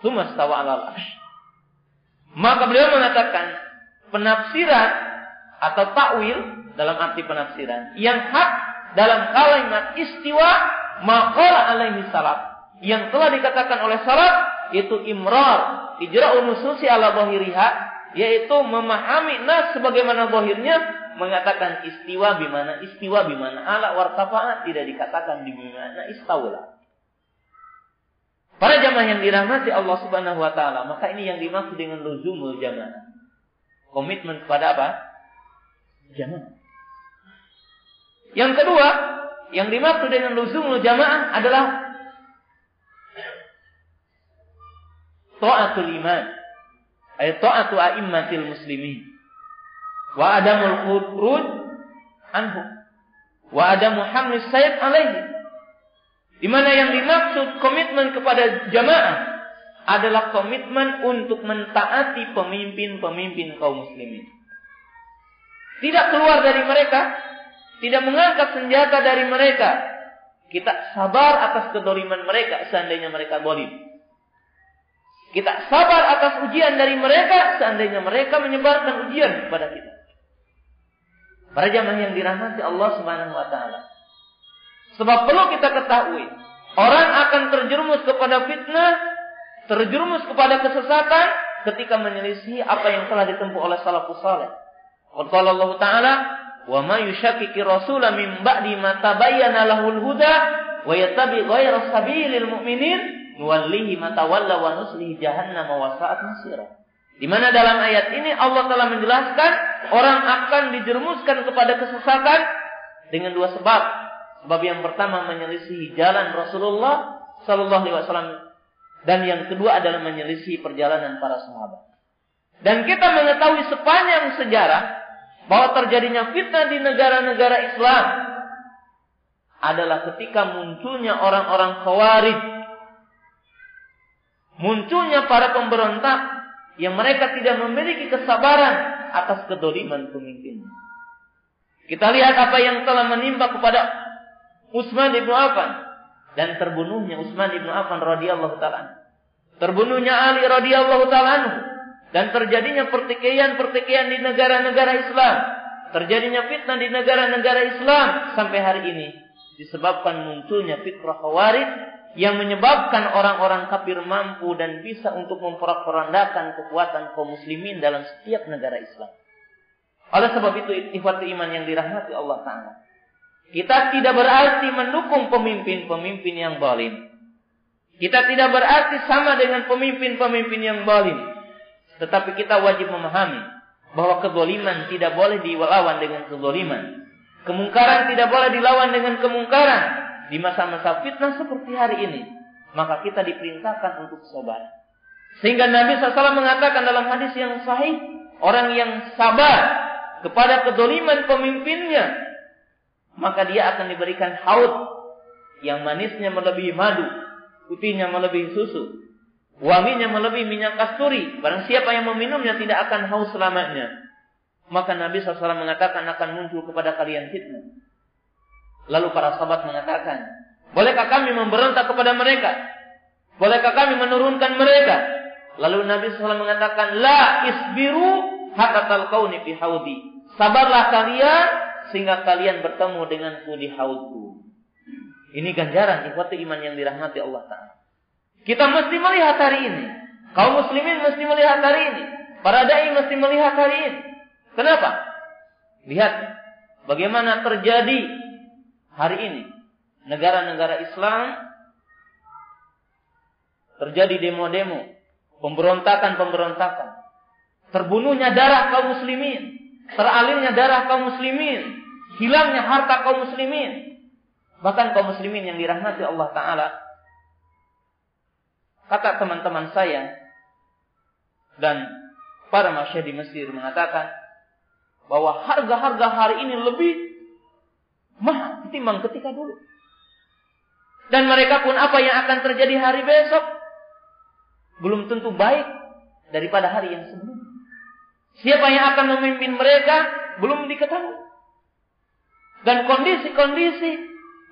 Tsumma stawa 'alal arsy. Maka beliau mengatakan penafsiran atau takwil dalam arti penafsiran yang hak dalam kalimat istiwa maqala alaihi salam yang telah dikatakan oleh salat itu imrar ijra'u nususi ala zahiriha yaitu memahami nas sebagaimana zahirnya mengatakan istiwa bimana istiwa bimana ala wartafa'a tidak dikatakan di bimana istawla Para jamaah yang dirahmati Allah Subhanahu wa taala, maka ini yang dimaksud dengan luzumul jamaah. Komitmen kepada apa? Jamaah. Yang kedua, yang dimaksud dengan luzumul jamaah adalah taatul iman. Ay taatu a'immatil muslimin. Wa adamul khuruj anhu. Wa adamu hamlis sayyid alaihi. Di mana yang dimaksud komitmen kepada jamaah adalah komitmen untuk mentaati pemimpin-pemimpin kaum muslimin. Tidak keluar dari mereka tidak mengangkat senjata dari mereka, Kita sabar atas kedoliman mereka seandainya mereka dolim. Kita sabar atas ujian dari mereka seandainya mereka menyebarkan ujian kepada kita. Para jamaah yang dirahmati Allah Subhanahu wa taala. Sebab perlu kita ketahui, orang akan terjerumus kepada fitnah, terjerumus kepada kesesatan ketika menyelisih apa yang telah ditempuh oleh salafus saleh. Qala Allah Ta'ala, "Wa ma rasula min ba'di ma tabayyana lahul huda wa yattabi ghayra sabilil mu'minin nuwallihi matawalla wa nuslihi jahannam wa sa'at masira. Di mana dalam ayat ini Allah telah menjelaskan orang akan dijerumuskan kepada kesesatan dengan dua sebab. Sebab yang pertama menyelisihi jalan Rasulullah Sallallahu Alaihi Wasallam dan yang kedua adalah menyelisihi perjalanan para sahabat. Dan kita mengetahui sepanjang sejarah bahwa terjadinya fitnah di negara-negara Islam adalah ketika munculnya orang-orang khawarij munculnya para pemberontak yang mereka tidak memiliki kesabaran atas kedoliman pemimpin. Kita lihat apa yang telah menimpa kepada Utsman ibnu Affan dan terbunuhnya Utsman ibnu Affan radhiyallahu taala. Terbunuhnya Ali radhiyallahu taala dan terjadinya pertikaian-pertikaian di negara-negara Islam. Terjadinya fitnah di negara-negara Islam sampai hari ini disebabkan munculnya fitrah khawarij yang menyebabkan orang-orang kafir mampu dan bisa untuk memperandakan kekuatan kaum muslimin dalam setiap negara Islam. Oleh sebab itu ikhwati iman yang dirahmati Allah Ta'ala. Kita tidak berarti mendukung pemimpin-pemimpin yang balim. Kita tidak berarti sama dengan pemimpin-pemimpin yang balim. Tetapi kita wajib memahami bahwa kedoliman tidak boleh dilawan dengan kedoliman. Kemungkaran tidak boleh dilawan dengan kemungkaran di masa-masa fitnah seperti hari ini, maka kita diperintahkan untuk sabar. Sehingga Nabi SAW mengatakan dalam hadis yang sahih, orang yang sabar kepada kedoliman pemimpinnya, maka dia akan diberikan haud yang manisnya melebihi madu, putihnya melebihi susu, wanginya melebihi minyak kasturi. Barang siapa yang meminumnya tidak akan haus selamanya. Maka Nabi SAW mengatakan akan muncul kepada kalian fitnah Lalu para sahabat mengatakan, bolehkah kami memberontak kepada mereka? Bolehkah kami menurunkan mereka? Lalu Nabi SAW mengatakan, La isbiru hakatal kauni fi haudi. Sabarlah kalian sehingga kalian bertemu denganku di haudku. Ini ganjaran ikhwati iman yang dirahmati Allah Ta'ala. Kita mesti melihat hari ini. Kaum muslimin mesti melihat hari ini. Para da'i mesti melihat hari ini. Kenapa? Lihat bagaimana terjadi hari ini negara-negara Islam terjadi demo-demo, pemberontakan-pemberontakan, terbunuhnya darah kaum muslimin, teralirnya darah kaum muslimin, hilangnya harta kaum muslimin. Bahkan kaum muslimin yang dirahmati Allah taala kata teman-teman saya dan para masyarakat di Mesir mengatakan bahwa harga-harga hari ini lebih mahal ketimbang ketika dulu. Dan mereka pun apa yang akan terjadi hari besok belum tentu baik daripada hari yang sebelumnya. Siapa yang akan memimpin mereka belum diketahui. Dan kondisi-kondisi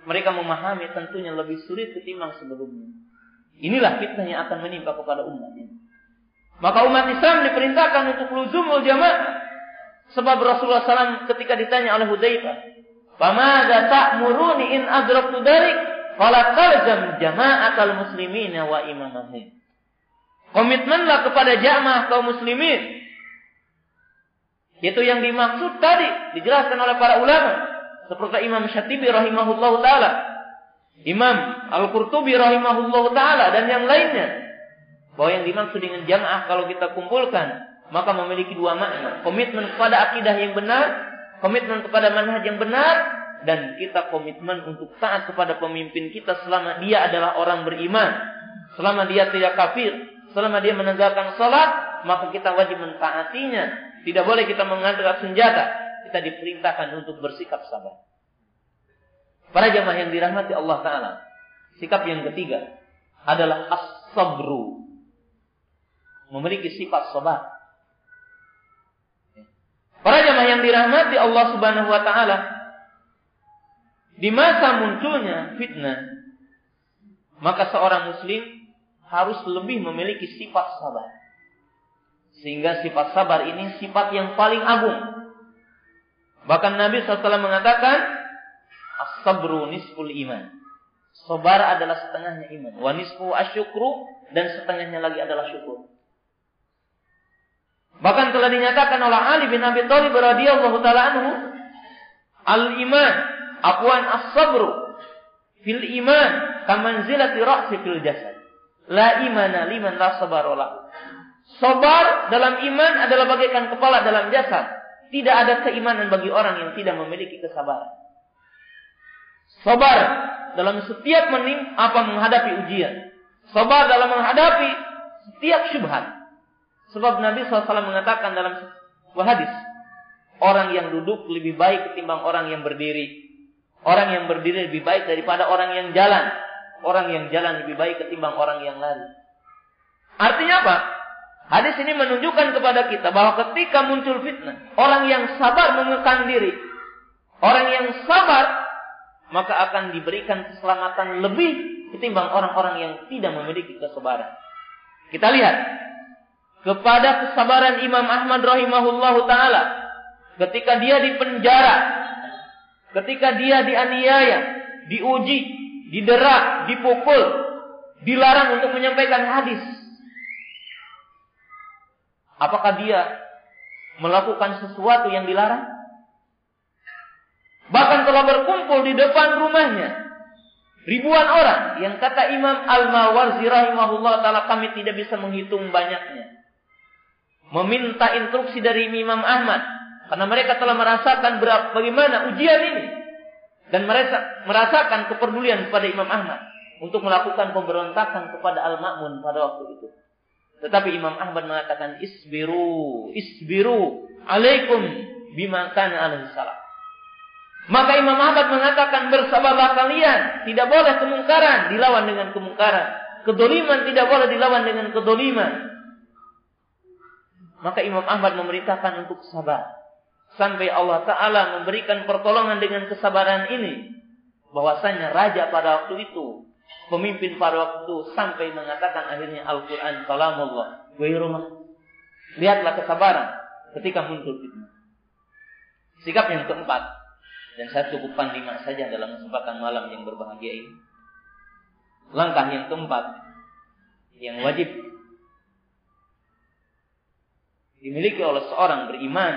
mereka memahami tentunya lebih sulit ketimbang sebelumnya. Inilah fitnah yang akan menimpa kepada umat ini. Maka umat Islam diperintahkan untuk luzumul jamaah. Sebab Rasulullah SAW ketika ditanya oleh Hudzaifah, Famada ta'muruni in adraktu darik? Qala talzam jama'atal muslimin wa imamahum. Komitmenlah kepada jamaah kaum muslimin. Itu yang dimaksud tadi dijelaskan oleh para ulama seperti Imam Syatibi rahimahullah taala, Imam Al-Qurtubi rahimahullah taala dan yang lainnya. Bahwa yang dimaksud dengan jamaah kalau kita kumpulkan maka memiliki dua makna. Komitmen kepada akidah yang benar komitmen kepada manhaj yang benar dan kita komitmen untuk taat kepada pemimpin kita selama dia adalah orang beriman, selama dia tidak kafir, selama dia menegakkan salat, maka kita wajib mentaatinya. Tidak boleh kita mengangkat senjata. Kita diperintahkan untuk bersikap sabar. Para jamaah yang dirahmati Allah Ta'ala. Sikap yang ketiga adalah as-sabru. Memiliki sifat sabar. Para jamaah yang dirahmati Allah Subhanahu wa taala. di masa munculnya fitnah, maka seorang muslim harus lebih memiliki sifat sabar. Sehingga sifat sabar ini sifat yang paling agung. Bahkan Nabi SAW mengatakan, As-sabru nisful iman. Sabar adalah setengahnya iman. Wa nisfu asyukru dan setengahnya lagi adalah syukur. Bahkan telah dinyatakan oleh Ali bin Abi Thalib radhiyallahu taala anhu, al-iman Afwan as-sabru fil iman kamanzilati ra'si fil jasad. La imana liman la sabarola. Sabar dalam iman adalah bagaikan kepala dalam jasad. Tidak ada keimanan bagi orang yang tidak memiliki kesabaran. Sabar dalam setiap menim apa menghadapi ujian. Sabar dalam menghadapi setiap syubhat. Sebab Nabi SAW mengatakan dalam sebuah hadis, orang yang duduk lebih baik ketimbang orang yang berdiri. Orang yang berdiri lebih baik daripada orang yang jalan. Orang yang jalan lebih baik ketimbang orang yang lari. Artinya apa? Hadis ini menunjukkan kepada kita bahwa ketika muncul fitnah, orang yang sabar mengekang diri, orang yang sabar maka akan diberikan keselamatan lebih ketimbang orang-orang yang tidak memiliki kesabaran. Kita lihat. Kepada kesabaran Imam Ahmad rahimahullahu taala. Ketika dia di penjara. Ketika dia dianiaya, diuji, didera, dipukul, dilarang untuk menyampaikan hadis. Apakah dia melakukan sesuatu yang dilarang? Bahkan telah berkumpul di depan rumahnya ribuan orang yang kata Imam Al-Mawarzi rahimahullah taala kami tidak bisa menghitung banyaknya. Meminta instruksi dari Imam Ahmad karena mereka telah merasakan bagaimana ujian ini. Dan mereka merasakan kepedulian kepada Imam Ahmad. Untuk melakukan pemberontakan kepada Al-Ma'mun pada waktu itu. Tetapi Imam Ahmad mengatakan isbiru, isbiru alaikum bima kana alaihi salam. Maka Imam Ahmad mengatakan bersabarlah kalian, tidak boleh kemungkaran dilawan dengan kemungkaran. Kedoliman tidak boleh dilawan dengan kedoliman. Maka Imam Ahmad memerintahkan untuk sabar sampai Allah Ta'ala memberikan pertolongan dengan kesabaran ini. Bahwasanya raja pada waktu itu, pemimpin pada waktu itu sampai mengatakan akhirnya Al-Quran kalamullah. rumah. Lihatlah kesabaran ketika muncul fitnah. Sikap yang keempat, dan saya cukupkan lima saja dalam kesempatan malam yang berbahagia ini. Langkah yang keempat, yang wajib dimiliki oleh seorang beriman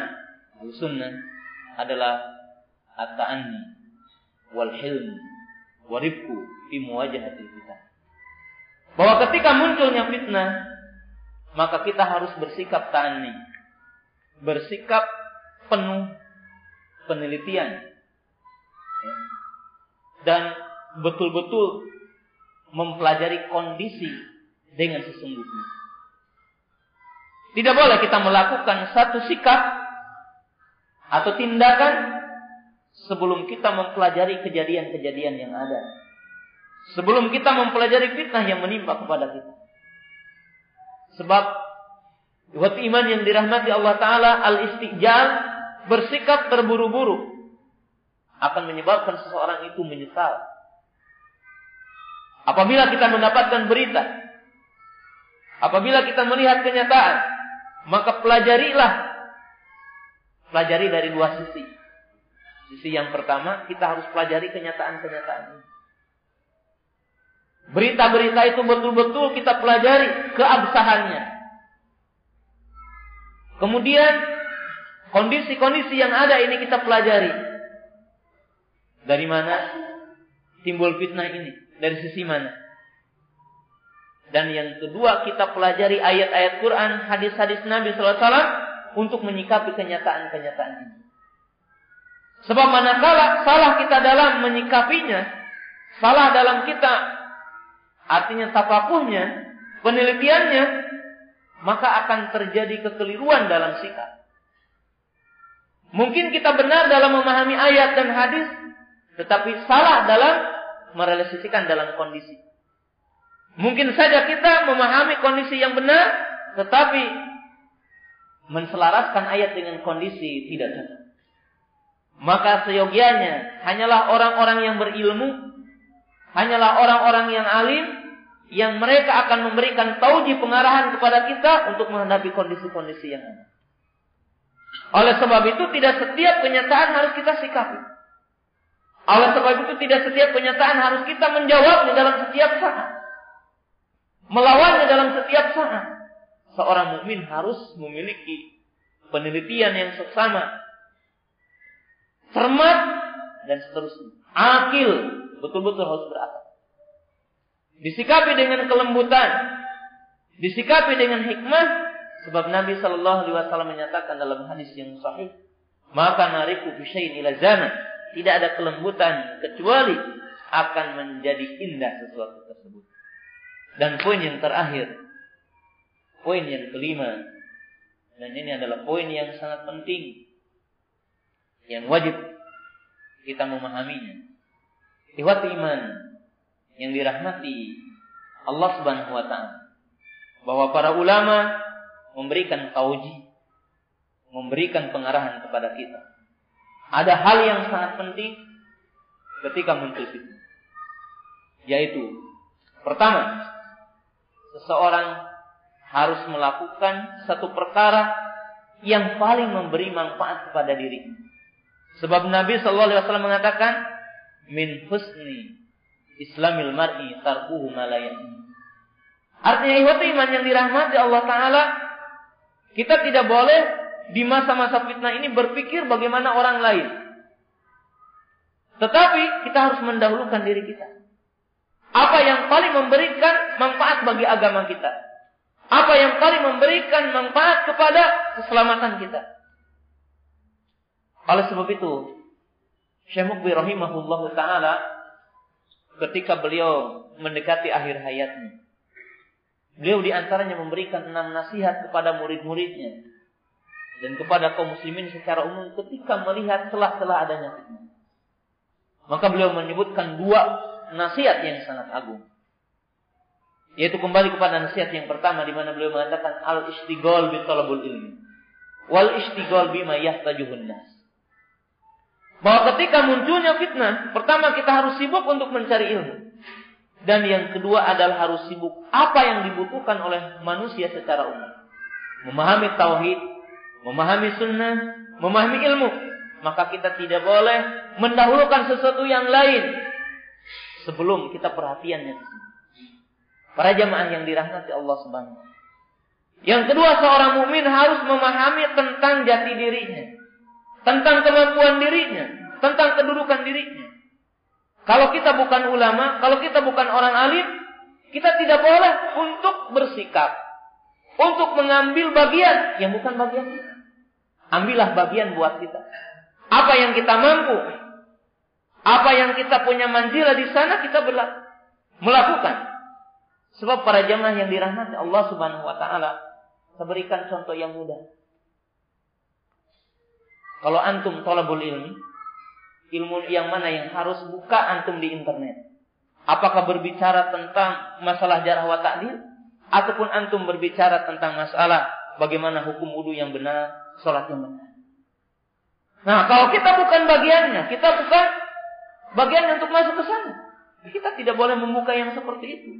sunnah adalah at-ta'anni wal hilm warifku fi muwajahatil fitnah. Bahwa ketika munculnya fitnah, maka kita harus bersikap ta'anni. Bersikap penuh penelitian. Dan betul-betul mempelajari kondisi dengan sesungguhnya. Tidak boleh kita melakukan satu sikap atau tindakan sebelum kita mempelajari kejadian-kejadian yang ada. Sebelum kita mempelajari fitnah yang menimpa kepada kita. Sebab buat iman yang dirahmati Allah Ta'ala al-istijal bersikap terburu-buru akan menyebabkan seseorang itu menyesal. Apabila kita mendapatkan berita, apabila kita melihat kenyataan, maka pelajarilah pelajari dari dua sisi. Sisi yang pertama, kita harus pelajari kenyataan-kenyataan ini. Berita-berita itu betul-betul kita pelajari keabsahannya. Kemudian kondisi-kondisi yang ada ini kita pelajari. Dari mana timbul fitnah ini? Dari sisi mana? Dan yang kedua kita pelajari ayat-ayat Quran, hadis-hadis Nabi Sallallahu Alaihi Wasallam untuk menyikapi kenyataan-kenyataan ini. Sebab manakala salah kita dalam menyikapinya, salah dalam kita artinya tapakuhnya, penelitiannya, maka akan terjadi kekeliruan dalam sikap. Mungkin kita benar dalam memahami ayat dan hadis, tetapi salah dalam merealisasikan dalam kondisi. Mungkin saja kita memahami kondisi yang benar, tetapi menselaraskan ayat dengan kondisi tidak cocok. Maka seyogianya hanyalah orang-orang yang berilmu, hanyalah orang-orang yang alim, yang mereka akan memberikan tauji pengarahan kepada kita untuk menghadapi kondisi-kondisi yang ada. Oleh sebab itu tidak setiap kenyataan harus kita sikapi. Oleh sebab itu tidak setiap kenyataan harus kita menjawabnya dalam setiap saat. Melawannya dalam setiap saat. Seorang mukmin harus memiliki penelitian yang seksama cermat dan seterusnya. Akil betul-betul harus berakal. Disikapi dengan kelembutan, disikapi dengan hikmah, sebab Nabi Shallallahu Alaihi Wasallam menyatakan dalam hadis yang sahih, maka nariku bisain ila zaman tidak ada kelembutan kecuali akan menjadi indah sesuatu tersebut. Dan poin yang terakhir, poin yang kelima, dan ini adalah poin yang sangat penting yang wajib kita memahaminya. Ikhwati iman yang dirahmati Allah Subhanahu wa taala bahwa para ulama memberikan tauji, memberikan pengarahan kepada kita. Ada hal yang sangat penting ketika muncul fitnah. Yaitu pertama, seseorang harus melakukan satu perkara yang paling memberi manfaat kepada dirinya. Sebab Nabi Shallallahu Alaihi Wasallam mengatakan, min husni Islamil mar'i tarkuhu malayani. Artinya ihwati iman yang dirahmati Allah Taala, kita tidak boleh di masa-masa fitnah ini berpikir bagaimana orang lain. Tetapi kita harus mendahulukan diri kita. Apa yang paling memberikan manfaat bagi agama kita? Apa yang paling memberikan manfaat kepada keselamatan kita? Oleh sebab itu, Syekh Mukbir rahimahullahu taala ketika beliau mendekati akhir hayatnya, beliau di antaranya memberikan enam nasihat kepada murid-muridnya dan kepada kaum muslimin secara umum ketika melihat celah-celah adanya fitnah. Maka beliau menyebutkan dua nasihat yang sangat agung. Yaitu kembali kepada nasihat yang pertama di mana beliau mengatakan al istighol bi talabul ilmi wal istighol bima yahtajuhun nas. Bahwa ketika munculnya fitnah, pertama kita harus sibuk untuk mencari ilmu. Dan yang kedua adalah harus sibuk apa yang dibutuhkan oleh manusia secara umum. Memahami tauhid, memahami sunnah, memahami ilmu. Maka kita tidak boleh mendahulukan sesuatu yang lain sebelum kita perhatiannya Para jamaah yang dirahmati Allah Subhanahu Yang kedua, seorang mukmin harus memahami tentang jati dirinya tentang kemampuan dirinya, tentang kedudukan dirinya. Kalau kita bukan ulama, kalau kita bukan orang alim, kita tidak boleh untuk bersikap, untuk mengambil bagian yang bukan bagian kita. Ambillah bagian buat kita. Apa yang kita mampu, apa yang kita punya manjila di sana kita melakukan. Sebab para jamaah yang dirahmati Allah Subhanahu wa taala, saya berikan contoh yang mudah. Kalau antum tolabul ilmi, ilmu yang mana yang harus buka antum di internet? Apakah berbicara tentang masalah jarah wa? Ataupun antum berbicara tentang masalah bagaimana hukum wudhu yang benar, sholat yang benar. Nah, kalau kita bukan bagiannya, kita bukan bagian untuk masuk ke sana. Kita tidak boleh membuka yang seperti itu.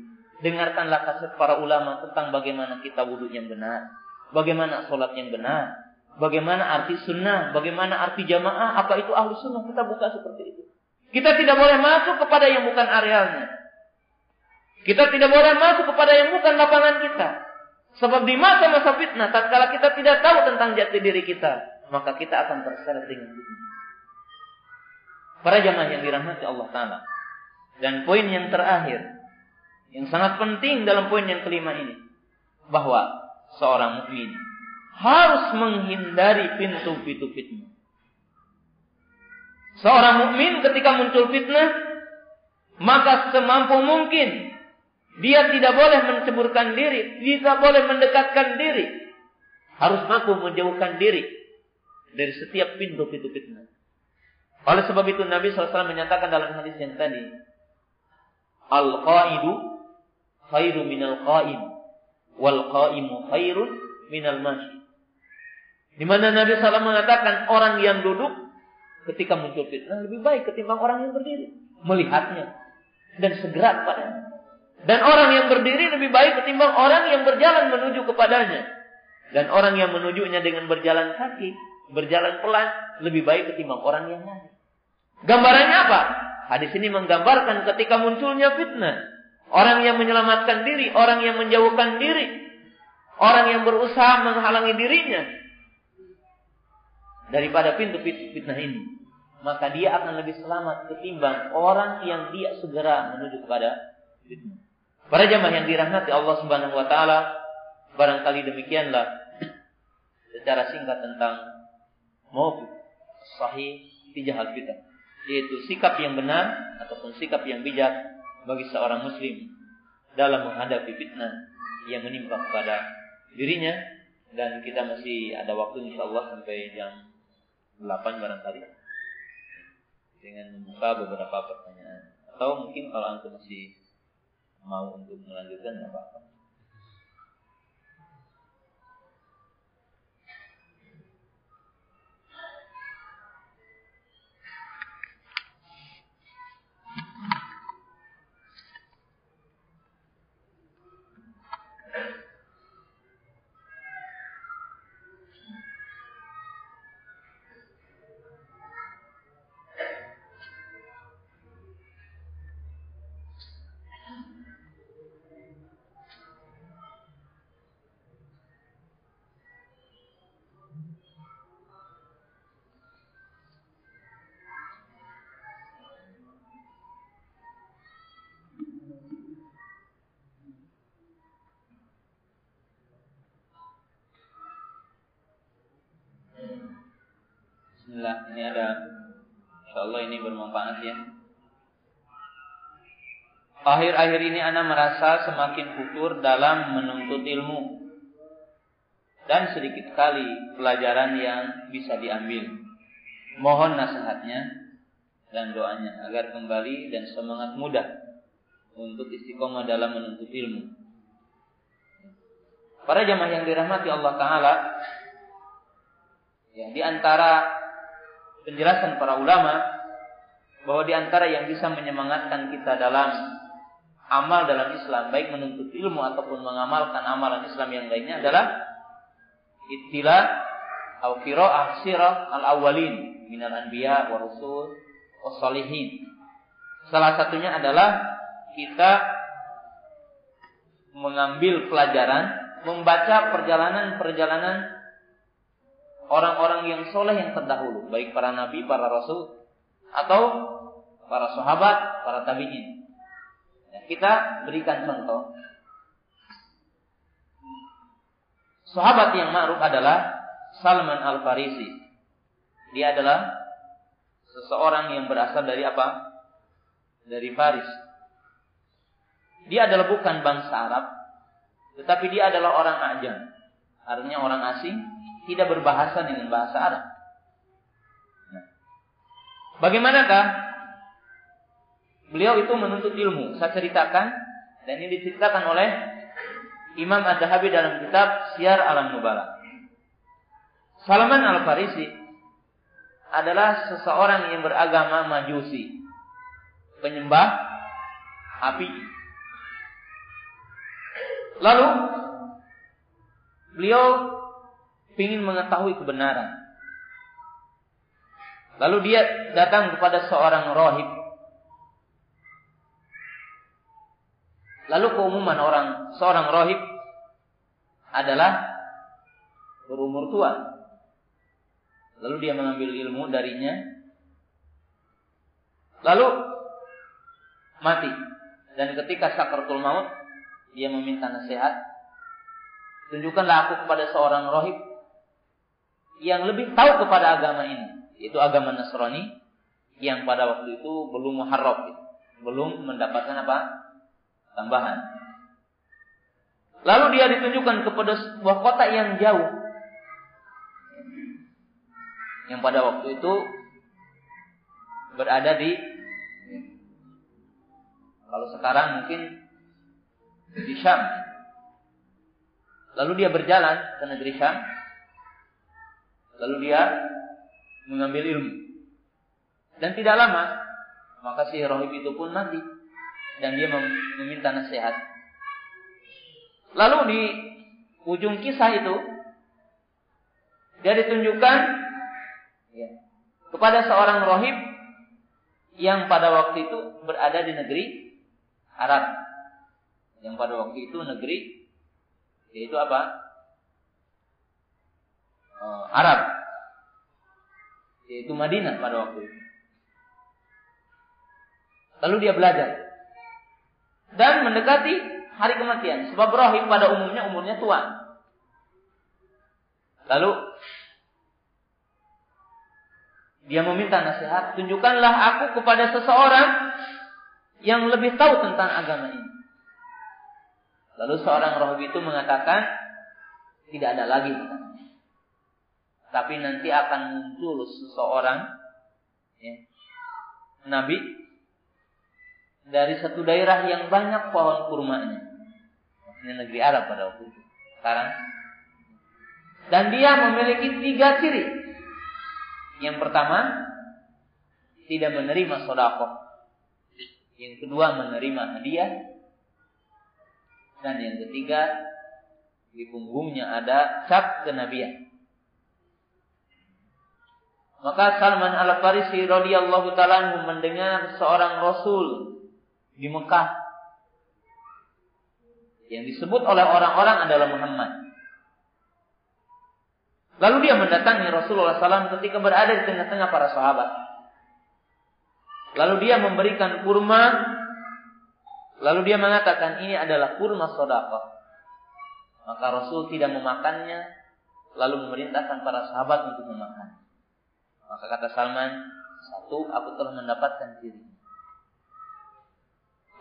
Dengarkanlah kaset para ulama tentang bagaimana kita wudhu yang benar. Bagaimana sholat yang benar Bagaimana arti sunnah, bagaimana arti jamaah, apa itu ahlu sunnah, kita buka seperti itu. Kita tidak boleh masuk kepada yang bukan arealnya. Kita tidak boleh masuk kepada yang bukan lapangan kita. Sebab di masa-masa fitnah, tatkala kita tidak tahu tentang jati diri kita, maka kita akan terseret dengan fitnah. Para jamaah yang dirahmati Allah Ta'ala. Dan poin yang terakhir, yang sangat penting dalam poin yang kelima ini, bahwa seorang mukmin harus menghindari pintu-pintu fitnah. Seorang mukmin ketika muncul fitnah, maka semampu mungkin dia tidak boleh menceburkan diri, tidak boleh mendekatkan diri. Harus mampu menjauhkan diri dari setiap pintu-pintu fitnah. Oleh sebab itu Nabi SAW menyatakan dalam hadis yang tadi, Al-qaidu khairu minal qaim, wal qaimu khairun minal mashi. Di mana Nabi SAW mengatakan orang yang duduk ketika muncul fitnah lebih baik ketimbang orang yang berdiri. Melihatnya dan segera kepadanya. Dan orang yang berdiri lebih baik ketimbang orang yang berjalan menuju kepadanya. Dan orang yang menujunya dengan berjalan kaki, berjalan pelan, lebih baik ketimbang orang yang lari. Gambarannya apa? Hadis ini menggambarkan ketika munculnya fitnah. Orang yang menyelamatkan diri, orang yang menjauhkan diri, orang yang berusaha menghalangi dirinya daripada pintu fitnah ini maka dia akan lebih selamat ketimbang orang yang dia segera menuju kepada fitnah. Para jamaah yang dirahmati Allah Subhanahu wa taala, barangkali demikianlah secara singkat tentang maupun sahih tijah al fitnah, yaitu sikap yang benar ataupun sikap yang bijak bagi seorang muslim dalam menghadapi fitnah yang menimpa kepada dirinya. Dan kita masih ada waktu insya Allah sampai jam 8 barangkali. Dengan membuka beberapa pertanyaan. Atau mungkin kalau antum masih mau untuk melanjutkan apa-apa ini ada Insya Allah ini bermanfaat ya. Akhir-akhir ini Anda merasa semakin futur dalam menuntut ilmu dan sedikit kali pelajaran yang bisa diambil. Mohon nasihatnya dan doanya agar kembali dan semangat mudah untuk istiqomah dalam menuntut ilmu. Para jamaah yang dirahmati Allah Taala, ya di antara penjelasan para ulama bahwa di antara yang bisa menyemangatkan kita dalam amal dalam Islam, baik menuntut ilmu ataupun mengamalkan amalan Islam yang lainnya adalah ittila atau qiraah sirah al-awwalin minal anbiya wa rusul wa salihin. Salah satunya adalah kita mengambil pelajaran, membaca perjalanan-perjalanan orang-orang yang soleh yang terdahulu, baik para nabi, para rasul, atau para sahabat, para tabiin. Ya, kita berikan contoh. Sahabat yang ma'ruf adalah Salman Al-Farisi. Dia adalah seseorang yang berasal dari apa? Dari Faris. Dia adalah bukan bangsa Arab, tetapi dia adalah orang ajam. Artinya orang asing tidak berbahasa dengan bahasa Arab. Nah. Bagaimanakah beliau itu menuntut ilmu? Saya ceritakan dan ini diceritakan oleh Imam Ad-Dahabi dalam kitab Syiar Alam Nubala. Salman Al-Farisi adalah seseorang yang beragama Majusi, penyembah api. Lalu beliau ingin mengetahui kebenaran. Lalu dia datang kepada seorang rohib. Lalu keumuman orang seorang rohib adalah berumur tua. Lalu dia mengambil ilmu darinya. Lalu mati. Dan ketika sakaratul maut, dia meminta nasihat. Tunjukkanlah aku kepada seorang rohib yang lebih tahu kepada agama ini, yaitu agama Nasrani yang pada waktu itu belum muharrab, belum mendapatkan apa? tambahan. Lalu dia ditunjukkan kepada sebuah kota yang jauh. Yang pada waktu itu berada di kalau sekarang mungkin di Syam. Lalu dia berjalan ke negeri Syam Lalu dia mengambil ilmu. Dan tidak lama, maka si rohib itu pun mati. Dan dia meminta nasihat. Lalu di ujung kisah itu, dia ditunjukkan ya, kepada seorang rohib yang pada waktu itu berada di negeri Arab. Yang pada waktu itu negeri yaitu apa? Uh, Arab. Yaitu Madinah pada waktu itu. Lalu dia belajar. Dan mendekati hari kematian. Sebab rohim pada umumnya umurnya tua. Lalu dia meminta nasihat, tunjukkanlah aku kepada seseorang yang lebih tahu tentang agama ini. Lalu seorang roh itu mengatakan, tidak ada lagi. Tapi nanti akan muncul seseorang, ya, nabi dari satu daerah yang banyak pohon kurmanya. Ini negeri Arab pada waktu itu. Sekarang. Dan dia memiliki tiga ciri. Yang pertama, tidak menerima sodako. Yang kedua, menerima hadiah. Dan yang ketiga, di punggungnya ada cap kenabian. Maka Salman Al-Farisi radhiyallahu taala mendengar seorang rasul di Mekah yang disebut oleh orang-orang adalah Muhammad. Lalu dia mendatangi Rasulullah SAW ketika berada di tengah-tengah para sahabat. Lalu dia memberikan kurma Lalu dia mengatakan ini adalah kurma sodako. Maka Rasul tidak memakannya, lalu memerintahkan para sahabat untuk memakan. Maka kata Salman, satu, aku telah mendapatkan diri.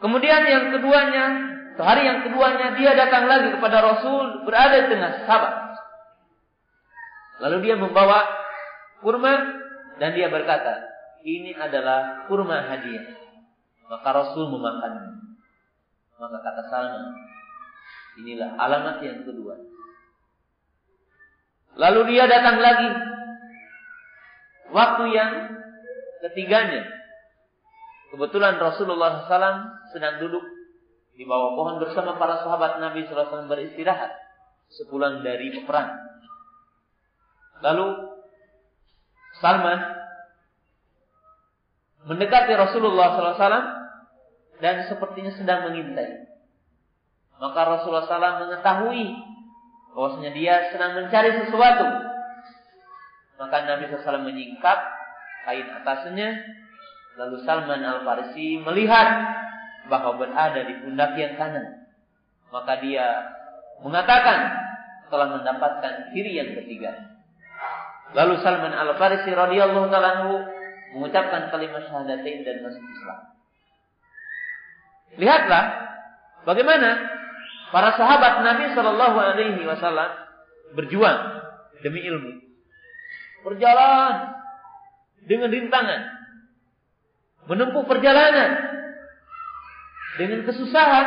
Kemudian yang keduanya, hari yang keduanya dia datang lagi kepada Rasul berada di tengah sahabat. Lalu dia membawa kurma dan dia berkata, ini adalah kurma hadiah. Maka Rasul memakannya. Maka kata Salman, inilah alamat yang kedua. Lalu dia datang lagi. Waktu yang ketiganya. Kebetulan Rasulullah SAW sedang duduk di bawah pohon bersama para sahabat Nabi SAW beristirahat. Sepulang dari perang. Lalu Salman mendekati Rasulullah SAW dan sepertinya sedang mengintai. Maka Rasulullah SAW mengetahui bahwasanya dia sedang mencari sesuatu. Maka Nabi SAW menyingkap kain atasnya. Lalu Salman Al-Farisi melihat bahwa berada di pundak yang kanan. Maka dia mengatakan telah mendapatkan ciri yang ketiga. Lalu Salman Al-Farisi radhiyallahu taala mengucapkan kalimat syahadatain dan masuk Islam. Lihatlah bagaimana para sahabat Nabi Shallallahu Alaihi Wasallam berjuang demi ilmu, berjalan dengan rintangan, menempuh perjalanan dengan kesusahan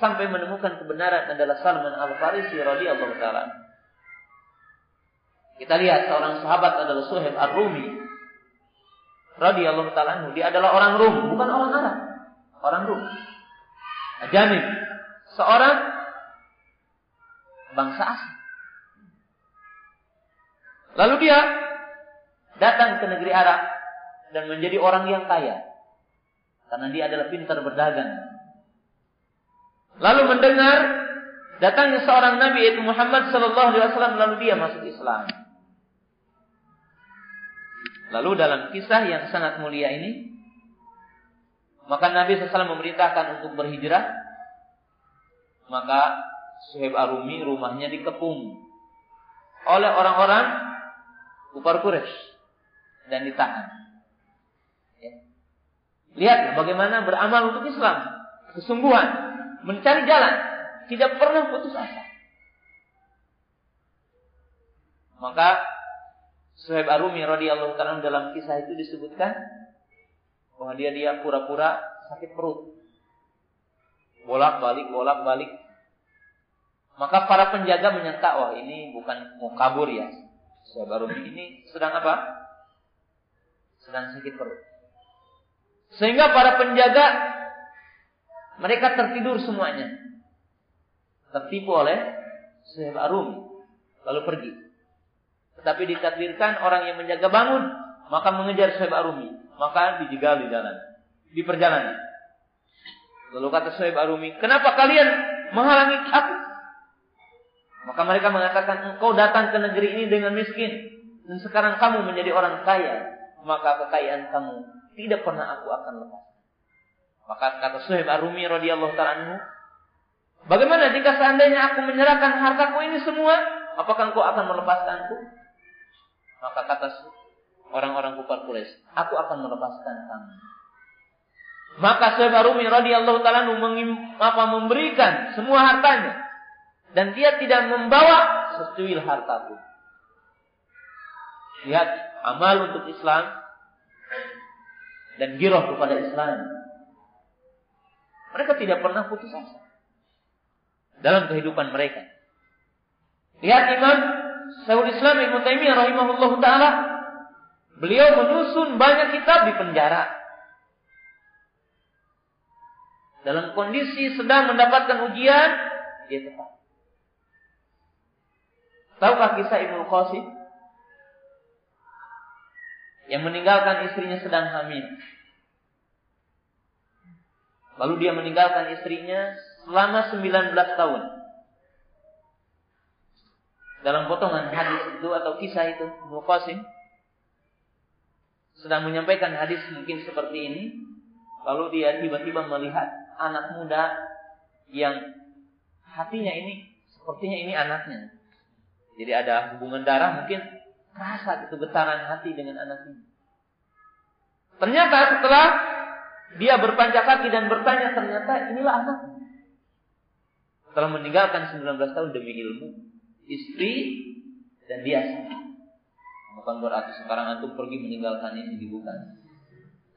sampai menemukan kebenaran adalah Salman Al Farisi radhiyallahu taala. Kita lihat seorang sahabat adalah Suhaib Ar-Rumi radhiyallahu taala dia adalah orang Rum, bukan orang Arab orang Rum. Ajanib. Seorang bangsa asing. Lalu dia datang ke negeri Arab dan menjadi orang yang kaya. Karena dia adalah pintar berdagang. Lalu mendengar datangnya seorang nabi yaitu Muhammad sallallahu alaihi wasallam lalu dia masuk Islam. Lalu dalam kisah yang sangat mulia ini maka Nabi SAW memerintahkan untuk berhijrah. Maka Suhaib Arumi rumahnya dikepung oleh orang-orang kufar Quraisy dan ditahan. Ya. Lihat bagaimana beramal untuk Islam, kesungguhan, mencari jalan, tidak pernah putus asa. Maka Suhaib Arumi radhiyallahu taala dalam kisah itu disebutkan bahwa dia dia pura-pura sakit perut. Bolak-balik, bolak-balik. Maka para penjaga menyangka, wah ini bukan mau kabur ya. Baru ini sedang apa? sedang sakit perut. Sehingga para penjaga mereka tertidur semuanya. Tertipu oleh Syekh Arum lalu pergi. Tetapi ditakdirkan orang yang menjaga bangun, maka mengejar Syekh Arumi, maka dijegal di jalan, di perjalanan. Lalu kata Syekh Arumi, "Kenapa kalian menghalangi aku?" Maka mereka mengatakan, "Engkau datang ke negeri ini dengan miskin dan sekarang kamu menjadi orang kaya, maka kekayaan kamu tidak pernah aku akan lepas." Maka kata Syekh Arumi radhiyallahu taala Bagaimana jika seandainya aku menyerahkan hartaku ini semua Apakah engkau akan melepaskanku? Maka kata orang-orang kufar Quraisy, aku akan melepaskan kamu. Maka Syekh Rumi radhiyallahu taala apa memberikan semua hartanya dan dia tidak membawa secuil harta pun. Lihat amal untuk Islam dan giroh kepada Islam. Mereka tidak pernah putus asa dalam kehidupan mereka. Lihat Imam Syekhul Islam Ibnu Taimiyah rahimahullah taala beliau menyusun banyak kitab di penjara. Dalam kondisi sedang mendapatkan ujian, dia tetap. Tahukah kisah Ibnu Qasim? Yang meninggalkan istrinya sedang hamil. Lalu dia meninggalkan istrinya selama 19 tahun dalam potongan hadis itu atau kisah itu Ibnu Qasim sedang menyampaikan hadis mungkin seperti ini lalu dia tiba-tiba melihat anak muda yang hatinya ini sepertinya ini anaknya jadi ada hubungan darah mungkin rasa itu getaran hati dengan anak ini ternyata setelah dia berpanjat kaki dan bertanya ternyata inilah anak setelah meninggalkan 19 tahun demi ilmu istri dan dia Bukan berarti sekarang antum pergi meninggalkan ini bukan.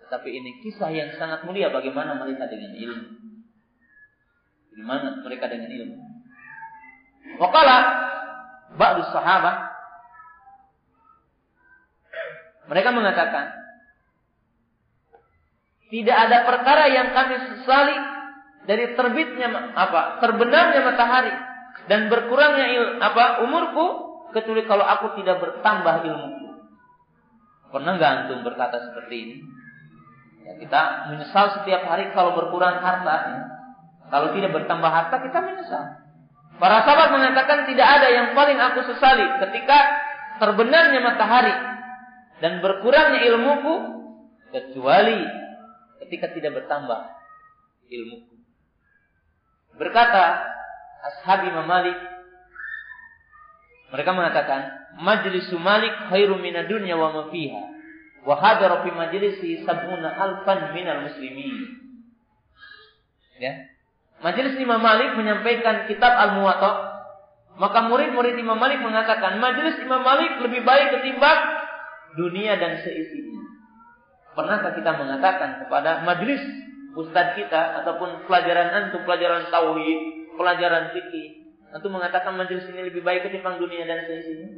Tetapi ini kisah yang sangat mulia bagaimana mereka dengan ilmu. Bagaimana mereka dengan ilmu. Wakala ba'du sahabat mereka mengatakan tidak ada perkara yang kami sesali dari terbitnya apa terbenamnya matahari dan berkurangnya il, apa umurku kecuali kalau aku tidak bertambah ilmuku. Pernah nggak antum berkata seperti ini? Ya, kita menyesal setiap hari kalau berkurang harta. Kalau tidak bertambah harta kita menyesal. Para sahabat mengatakan tidak ada yang paling aku sesali ketika terbenamnya matahari dan berkurangnya ilmuku kecuali ketika tidak bertambah ilmuku. Berkata ashab Imam Malik mereka mengatakan majlis Malik khairu minad wa ma fiha wa hadara fi majlisi sab'una alfan minal muslimin ya Majelis Imam Malik menyampaikan kitab Al-Muwatta maka murid-murid Imam Malik mengatakan majelis Imam Malik lebih baik ketimbang dunia dan seisinya. Pernahkah kita mengatakan kepada majelis ustadz kita ataupun pelajaran antum pelajaran tauhid pelajaran fikih. Tentu mengatakan majelis ini lebih baik ketimbang dunia dan seisinya.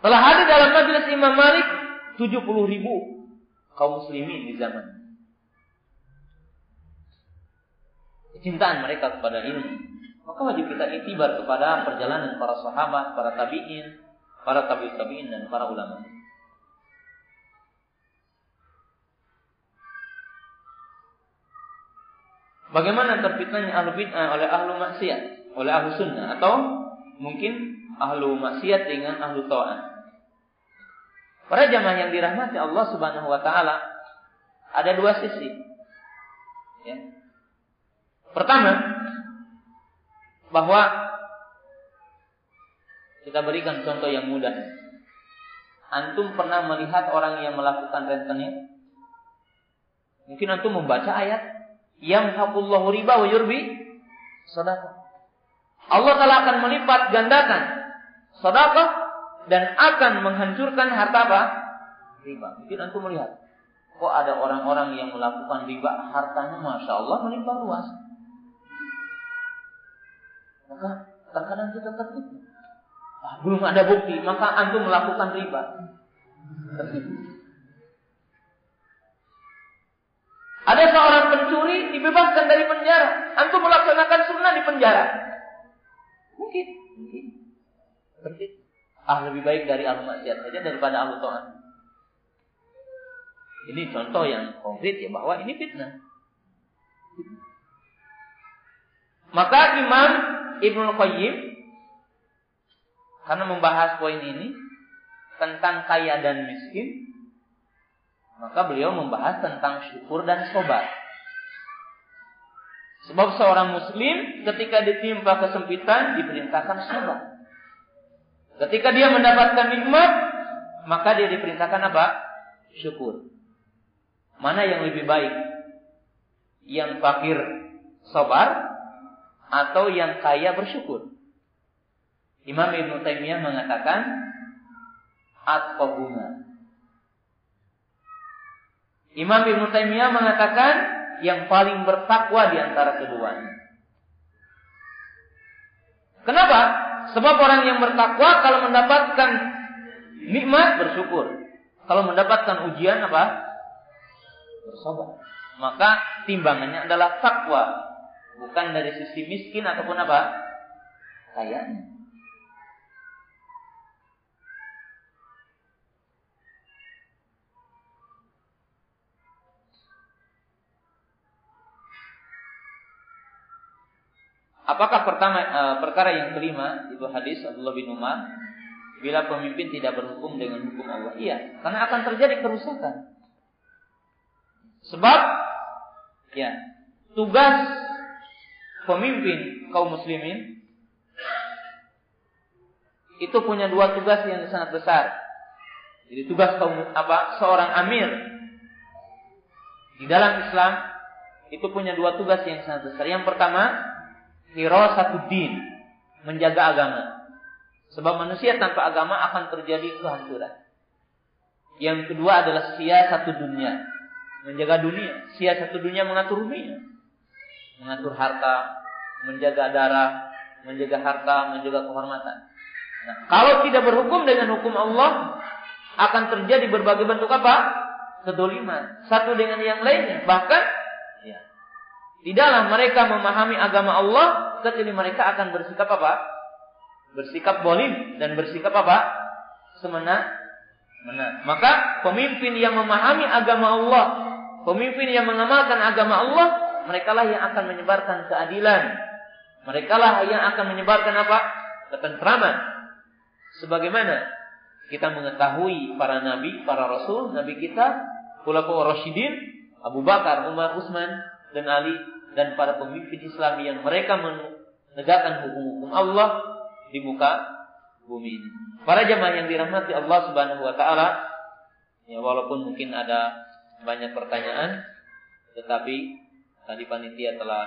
Telah hadir dalam majelis Imam Malik 70 ribu kaum muslimin di zaman. Kecintaan mereka kepada ilmu. Maka wajib kita itibar kepada perjalanan para sahabat, para tabi'in, para tabi'ut tabi'in dan para ulama. Bagaimana terfitnahnya ahlu bid'ah oleh ahlu maksiat, oleh ahlu sunnah atau mungkin ahlu maksiat dengan ahlu ta'at. Para jamaah yang dirahmati Allah Subhanahu wa taala ada dua sisi. Ya. Pertama, bahwa kita berikan contoh yang mudah. Antum pernah melihat orang yang melakukan rentenir? Mungkin antum membaca ayat yang hakullahu riba wa yurbi sedekah. Allah Taala akan melipat gandakan sedekah dan akan menghancurkan harta apa? Riba. Mungkin antum melihat, kok ada orang-orang yang melakukan riba hartanya masya Allah melimpah luas maka terkadang kita tertipu. Ah, belum ada bukti, maka antum melakukan riba. Tertipu. Ada seorang pencuri dibebaskan dari penjara, antum melaksanakan sunnah di penjara. Mungkin, mungkin. Tertipu. Ah, lebih baik dari al maksiat saja daripada al Tuhan. Ini contoh yang konkret ya bahwa ini fitnah. Maka imam Ibnu Qayyim karena membahas poin ini tentang kaya dan miskin, maka beliau membahas tentang syukur dan sobat. Sebab seorang muslim ketika ditimpa kesempitan diperintahkan sobat. Ketika dia mendapatkan nikmat, maka dia diperintahkan apa? Syukur. Mana yang lebih baik? Yang fakir sobar atau yang kaya bersyukur. Imam Ibn Taimiyah mengatakan atqahuma. Imam Ibn Taimiyah mengatakan yang paling bertakwa di antara keduanya. Kenapa? Sebab orang yang bertakwa kalau mendapatkan nikmat bersyukur. Kalau mendapatkan ujian apa? Bersabar. Maka timbangannya adalah takwa bukan dari sisi miskin ataupun apa kayanya Apakah pertama e, perkara yang kelima itu hadis Abdullah bin Umar bila pemimpin tidak berhukum dengan hukum Allah? Iya, karena akan terjadi kerusakan. Sebab ya, tugas pemimpin kaum muslimin itu punya dua tugas yang sangat besar. Jadi tugas kaum apa? Seorang amir di dalam Islam itu punya dua tugas yang sangat besar. Yang pertama, satu din, menjaga agama. Sebab manusia tanpa agama akan terjadi kehancuran. Yang kedua adalah satu dunia, menjaga dunia. satu dunia mengatur dunia mengatur harta, menjaga darah, menjaga harta, menjaga kehormatan. Nah, kalau tidak berhukum dengan hukum Allah, akan terjadi berbagai bentuk apa? Kedoliman. Satu dengan yang lainnya. Bahkan, ya, tidaklah mereka memahami agama Allah, kecuali mereka akan bersikap apa? Bersikap bolim dan bersikap apa? Semena. Mena. Maka pemimpin yang memahami agama Allah, pemimpin yang mengamalkan agama Allah, mereka lah yang akan menyebarkan keadilan. Mereka lah yang akan menyebarkan apa? Ketentraman. Sebagaimana kita mengetahui para nabi, para rasul, nabi kita, Khulafaur Rasyidin, Abu Bakar, Umar, Utsman dan Ali dan para pemimpin Islam yang mereka menegakkan hukum-hukum Allah di muka bumi ini. Para jamaah yang dirahmati Allah Subhanahu wa taala, ya walaupun mungkin ada banyak pertanyaan, tetapi Tadi panitia telah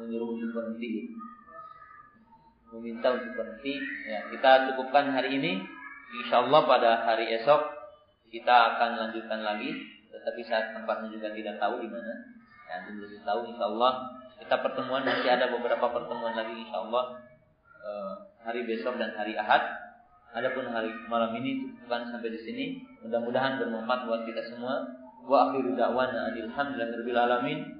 menyuruh untuk berhenti. Meminta untuk berhenti. Ya, kita cukupkan hari ini. Insya Allah pada hari esok kita akan lanjutkan lagi. Tetapi saat tempatnya juga tidak tahu di mana. Ya, belum tahu Insya Allah kita pertemuan masih ada beberapa pertemuan lagi Insya Allah eh, hari besok dan hari Ahad. Adapun hari malam ini cukupkan sampai di sini. Mudah-mudahan bermanfaat buat kita semua. Wa akhiru da'wana alhamdulillahirabbil alamin.